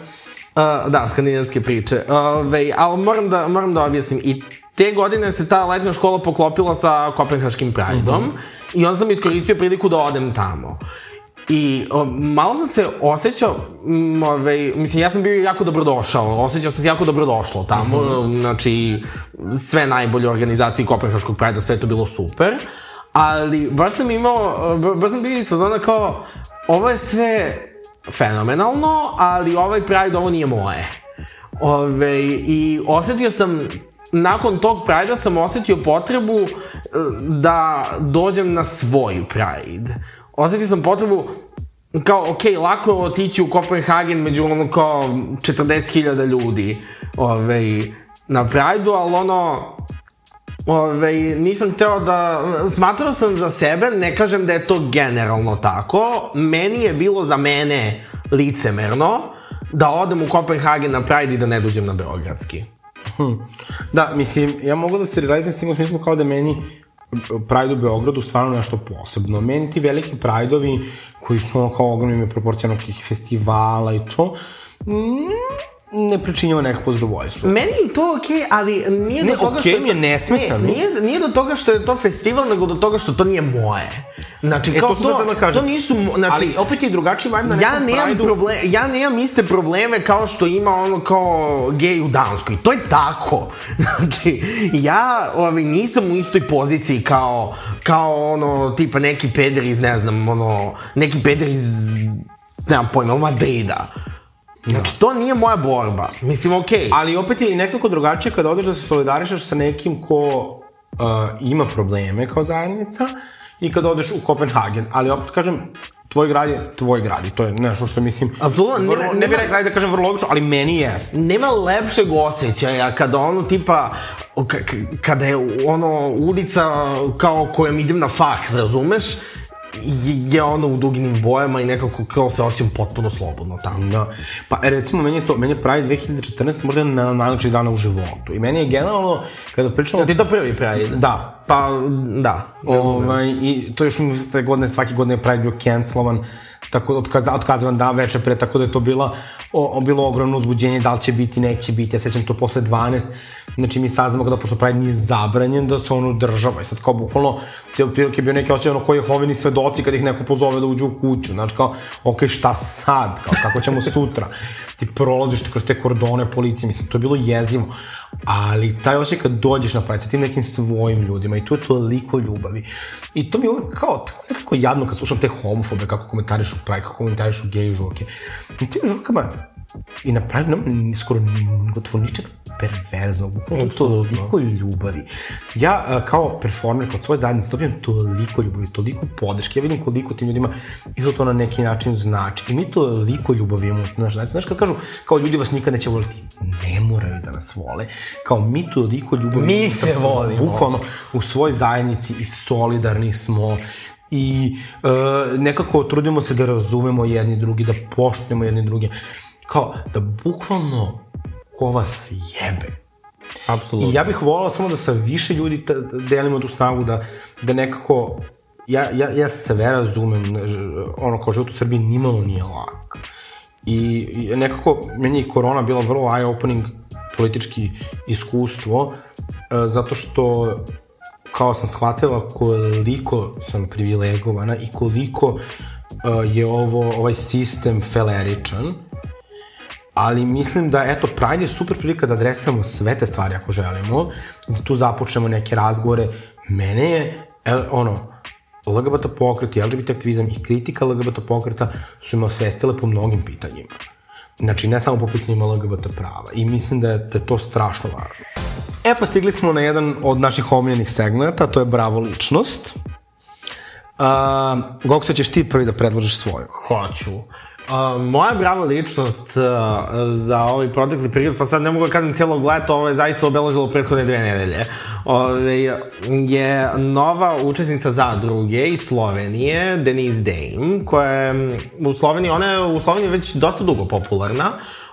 da, skandinavske priče. Ove, ali moram da, moram da objasnim. I te godine se ta letnja škola poklopila sa Kopenhaškim Prideom i onda sam iskoristio priliku da odem tamo. I o, malo sam se osjećao, m, ove, mislim, ja sam bio jako dobrodošao, osjećao sam se jako dobrodošlo tamo, znači, sve najbolje organizacije Kopenhaškog Pride-a, sve to bilo super, ali baš sam imao, ba- baš sam bio iz fazona kao, ovo je sve fenomenalno, ali ovaj Pride, ovo nije moje. Ove, I osetio sam, nakon tog Pride-a sam osetio potrebu e, da dođem na svoj Pride. Osetio sam potrebu kao, ok, lako je otići u Kopenhagen među ono kao 40.000 ljudi ove, na Pride-u, ali ono, Ove, nisam hteo da... Smatrao sam za sebe, ne kažem da je to generalno tako, meni je bilo za mene licemerno da odem u Kopenhagen na Pride i da ne dođem na Beogradski. Da, mislim, ja mogu da se relativam s tim u smislu kao da meni Pride u Beogradu stvarno nešto posebno. Meni ti veliki Pride-ovi koji su ono kao ogromnim proporcijama nekih festivala i to, mm, ne pričinjava nekako zadovoljstvo. Meni je to okej, okay, ali nije Ne, do toga okej što... mi je, ne smeta mi. Nije, nije do toga što je to festival, nego do toga što to nije moje. Znači, E, kao to to, da kažem. to nisu... Znači, Ali opet je drugačiji vibe na ja nekom nemam Prideu. problem, ja nemam iste probleme kao što ima ono kao gej u Danskoj. To je tako. Znači, ja ovaj, nisam u istoj poziciji kao, kao ono, tipa neki peder iz, ne znam, ono, neki peder iz, nemam pojma, Madrida. Znači, to nije moja borba. Mislim, okej. Okay. Ali opet je i nekako drugačije kada odeš da se solidarišaš sa nekim ko uh, ima probleme kao zajednica i kada odeš u Kopenhagen. Ali opet kažem, tvoj grad je tvoj grad i to je nešto što mislim... Apsolutno, vrlo, nema- ne bih rekla da kažem vrlo logično, ali meni jeste. nema lepšeg osjećaja kada ono tipa kada je ono ulica kao kojom idem na faks, razumeš? Je, je ono u duginim bojama i nekako kao se osjećam potpuno slobodno tamo. Da. Pa e, recimo, meni je to, meni je Pride 2014 možda jedan na najlepših dana u životu. I meni je generalno, kada pričamo... Ti to prvi Pride? Da, Pa, da. Ovaj, I to još te godine, svake godine je Pride bio cancelovan, tako da otkaza, otkazavan dan veče pre, tako da je to bila, o, o, bilo ogromno uzbuđenje, da li će biti, neće biti, ja sećam to posle 12, znači mi saznamo kada, pošto Pride nije zabranjen, da se on održava. I sad kao bukvalno, te otprilike je bio neki osjećaj ono koji je hovini svedoci kad ih neko pozove da uđu u kuću, znači kao, ok, šta sad, kao, kako ćemo sutra, ti prolaziš kroz te kordone policije, mislim, to je bilo jezivo, ali taj osjećaj kad dođeš na Pride sa tim nekim svojim ljudima i tu je toliko ljubavi. I to mi je uvek kao, tako nekako jadno kad slušam te homofobe kako komentarišu Pride, kako komentarišu gej žurke. I tim žurkama i na nema ni- skoro gotovo ničeg perverznog, bukvalno toliko ljubavi. Ja a, kao performer kod svoje zajednice dobijem toliko ljubavi, toliko podrške, ja vidim koliko tim ljudima isto to na neki način znači. I mi toliko ljubavi imamo u našoj zajednici. Znaš kad kažu kao ljudi vas nikad neće voliti, ne moraju da nas vole. Kao mi toliko ljubavi Mi se volimo. Bukvalno u svojoj zajednici i solidarni smo i e, nekako trudimo se da razumemo jedni drugi, da poštujemo jedni druge. Kao da bukvalno ko vas jebe. Apsolutno. I ja bih volao samo da sa više ljudi ta, delimo tu snagu, da, da nekako, ja, ja, ja sve razumem, ono kao život u Srbiji nimalo nije lak. I, I nekako, meni je korona bila vrlo eye-opening politički iskustvo, e, zato što kao sam shvatila koliko sam privilegovana i koliko uh, je ovo, ovaj sistem feleričan, ali mislim da, eto, Pride je super prilika da adresiramo sve te stvari ako želimo, da tu započnemo neke razgovore. Mene je, el, ono, LGBT pokret i LGBT aktivizam i kritika LGBT pokreta su me osvestile po mnogim pitanjima. Znači, ne samo po pitanjima LGBT prava. I mislim da je, da je to strašno važno. E pa stigli smo na jedan od naših omiljenih segmenta, to je Bravo ličnost. Uh, Goksa, ćeš ti prvi da predložiš svoju. Hoću. Uh, moja brava ličnost uh, za ovaj protekli period, pa sad ne mogu da kažem cijelog leta, ovo je zaista obeležilo prethodne dve nedelje, ove, je nova učesnica zadruge iz Slovenije, Denise Dame, koja je u Sloveniji, ona je u Sloveniji već dosta dugo popularna,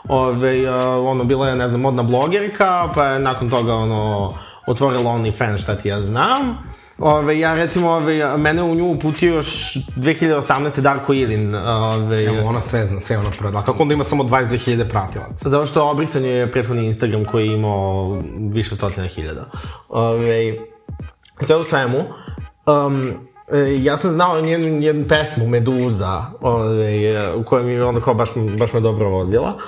ove, uh, ono, bila je, ne znam, modna blogerka, pa je nakon toga, ono, otvorila OnlyFans, šta ti ja znam, Ove, ja recimo, ove, mene u nju uputio još 2018. Darko Ilin. Ove, Evo, ona sve zna, sve ona prodala. Kako onda ima samo 22.000 pratilaca? Zato što obrisan je prethodni Instagram koji je imao više stotina hiljada. Ove, sve u svemu, um, ja sam znao njenu, njenu pesmu Meduza, ove, u kojoj mi onda kao baš, baš me dobro vozila.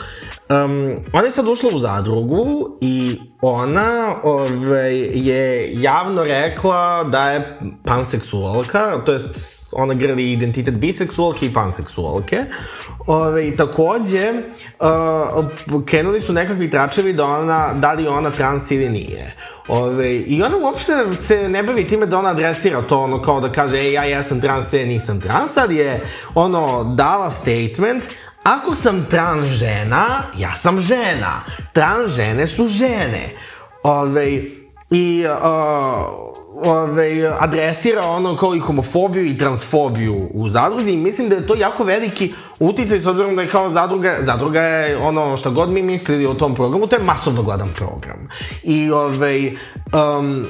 Um, ona je sad ušla u zadrugu i ona ove, je javno rekla da je panseksualka, to jest ona grli identitet biseksualke i panseksualke. Ove, takođe, uh, krenuli su nekakvi tračevi da ona, da li ona trans ili nije. Ove, I ona uopšte se ne bavi time da ona adresira to, ono kao da kaže, ej, ja jesam trans, e, nisam trans, ali je, ono, dala statement, Ako sam trans žena, ja sam žena. Trans žene su žene. Ove, I uh, ove, adresira ono kao i homofobiju i transfobiju u zadruzi i mislim da je to jako veliki uticaj s obzirom da je kao zadruga, zadruga je ono što god mi mislili o tom programu, to je masovno gledan program. I ove, um,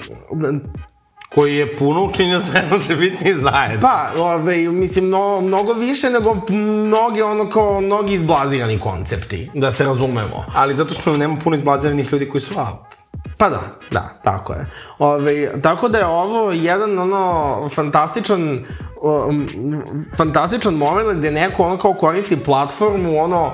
koji je puno učinio za LGBT zajedno. Pa, ove, mislim, no, mnogo više nego mnogi, ono, kao, mnogi izblazirani koncepti, da se razumemo. Ali zato što nema puno izblaziranih ljudi koji su out. Pa da, da, tako je. Ove, tako da je ovo jedan ono fantastičan um, fantastičan moment gde neko ono kao koristi platformu ono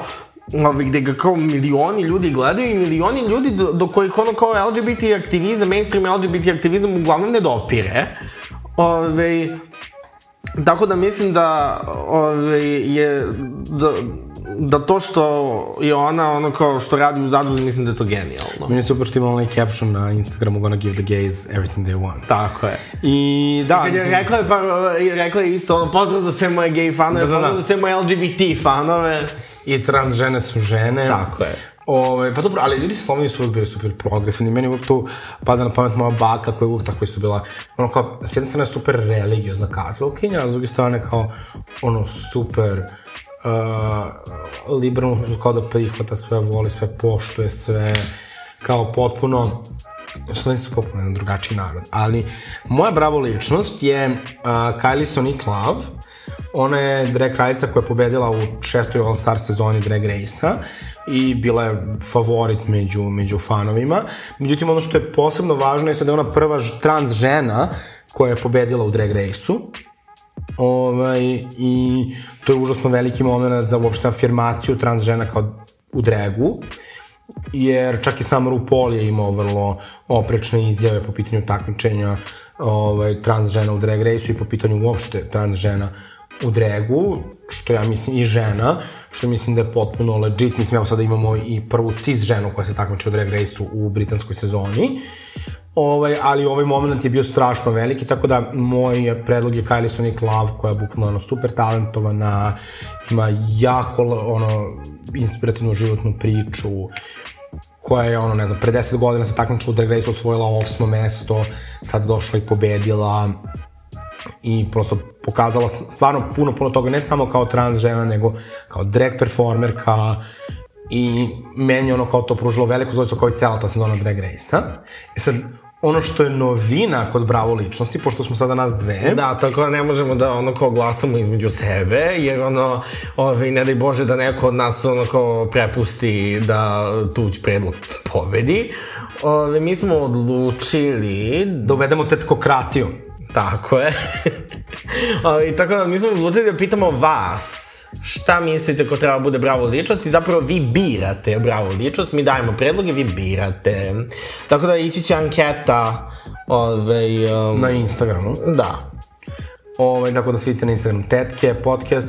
Ove, gde ga kao milioni ljudi gledaju i milioni ljudi do, do kojih ono kao LGBT aktivizam, mainstream LGBT aktivizam uglavnom ne dopire. Ove, tako da mislim da ove, je da, da to što je ona ono kao što radi u zadruzi mislim da je to genijalno. Meni je super što ima onaj caption na Instagramu gonna give the gays everything they want. Tako je. I da, Kad je rekla je, pa, rekla je isto, ono, pozdrav za sve moje gay fanove, Da, da, da. pozdrav za sve moje LGBT fanove. i trans žene su žene. Tako je. Ove, pa dobro, ali ljudi Sloveniji su uvijek bili super progresivni. Meni uvijek tu pada na pamet moja baka koja je uvijek tako isto bila, ono kao, s jedne strane super religiozna katolkinja, a s druge strane kao, ono, super uh, liberalno, kao da prihvata sve, voli sve, poštuje sve, kao potpuno, Slovenci su jedan drugačiji narod. Ali, moja bravo ličnost je uh, Kylie Sonic Love, Ona je drag kraljica koja je pobedila u šestoj All Star sezoni Drag Race-a i bila je favorit među, među fanovima. Međutim, ono što je posebno važno je da je ona prva trans žena koja je pobedila u Drag Race-u. Ovaj, I to je užasno veliki moment za uopšte afirmaciju trans žena kao u dragu jer čak i sam RuPaul je imao vrlo oprečne izjave po pitanju takmičenja ovaj, trans žena u drag race i po pitanju uopšte trans žena u dragu, što ja mislim i žena, što mislim da je potpuno legit, mislim evo sada imamo i prvu cis ženu koja se takmiče u drag race-u u britanskoj sezoni, ovaj, ali ovaj moment je bio strašno veliki, tako da moj predlog je Kylie Sonic Love, koja je bukvalno ono, super talentovana, ima jako ono, inspirativnu životnu priču, koja je, ono, ne znam, pre 10 godina se takmičila u Drag Race, osvojila osmo mesto, sad došla i pobedila i prosto pokazala stvarno puno, puno toga, ne samo kao trans žena, nego kao drag performerka i meni je ono kao to pružilo veliko zadovoljstvo kao i cela ta sezona Drag Race-a. E sad, ono što je novina kod Bravo ličnosti, pošto smo sada nas dve, Da, tako da ne možemo da ono kao glasamo između sebe, jer ono, ovaj, ne daj Bože da neko od nas ono kao prepusti da tuđ predlog pobedi. Ove, mi smo odlučili da uvedemo tetkokratiju. Tako je. I tako da mi smo odlučili da pitamo vas šta mislite ko treba bude bravo ličnost i zapravo vi birate bravo ličnost, mi dajemo predloge, vi birate. Tako da ići će anketa ove, um, Na Instagramu. da, Ovaj, tako da svidite na Instagramu Tetke, podcast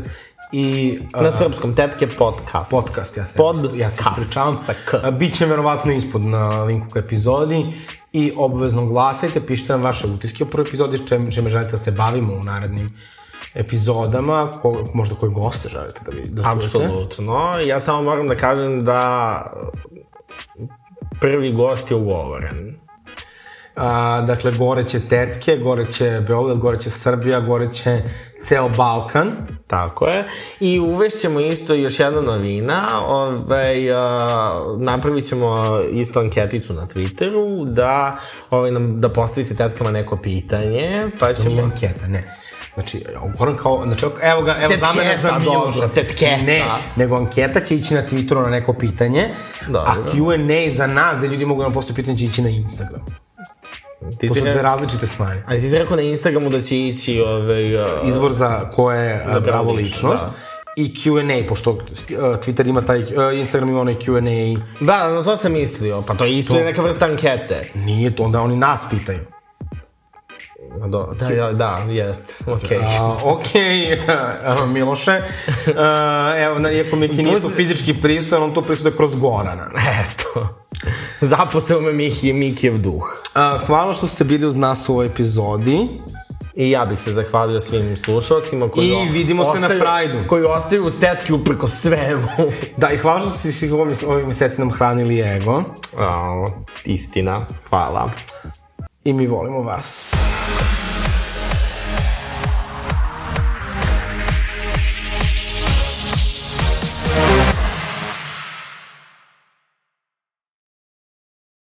i... na uh, srpskom tetke podcast. podcast, ja se, Pod ja se cast ispričavam. sa K. Biće verovatno ispod na linku ka epizodi i obavezno glasajte, pišite nam vaše utiske o prvoj epizodi, čem, čeme želite da se bavimo u narednim epizodama, ko, možda koji goste želite da, vi, da čujete. Apsolutno. Ja samo moram da kažem da prvi gost je ugovoren. A, dakle, gore će Tetke, gore će Beograd, gore će Srbija, gore će ceo Balkan. Tako je. I uvešćemo isto još jedna novina. Ovaj, a, napravit ćemo isto anketicu na Twitteru da, ovaj, nam, da postavite tetkama neko pitanje. Pa To nije ćemo... anketa, ne. Znači, govorim kao, znači, evo ga, evo za mene za dobro, tetketa. Ne, nego anketa će ići na Twitteru na neko pitanje, Dobro. a Q&A za nas, da ljudi mogu nam postaviti pitanje, će ići na Instagram. Ti To su dve različite stvari. Ali ti si rekao na Instagramu da će ići ovaj, a, Izbor za ko je Da, uh, bravo lično, ličnost. da. I Q&A, pošto uh, Twitter ima taj, uh, Instagram ima onaj Q&A, Da, na to sam mislio. Pa to je isto to... neka vrsta ankete. nije to, onda oni nas pitaju. Da, da, da, da jest. Okej. A, ok, evo Miloše, uh, evo, na- iako Miki nije tu fizički pristojan, on tu pristuje kroz Gorana. Eto. Zaposeo me Miki, Mikijev duh. Uh, hvala što ste bili uz nas u ovoj epizodi. I ja bih se zahvalio svim slušalcima koji I vidimo se na ostaju- Prajdu. Koji ostaju u stetki uprko svemu. Da, i hvala što ste svih ovih, ovih meseci nam hranili ego. O, istina. Hvala. I mi volimo vas.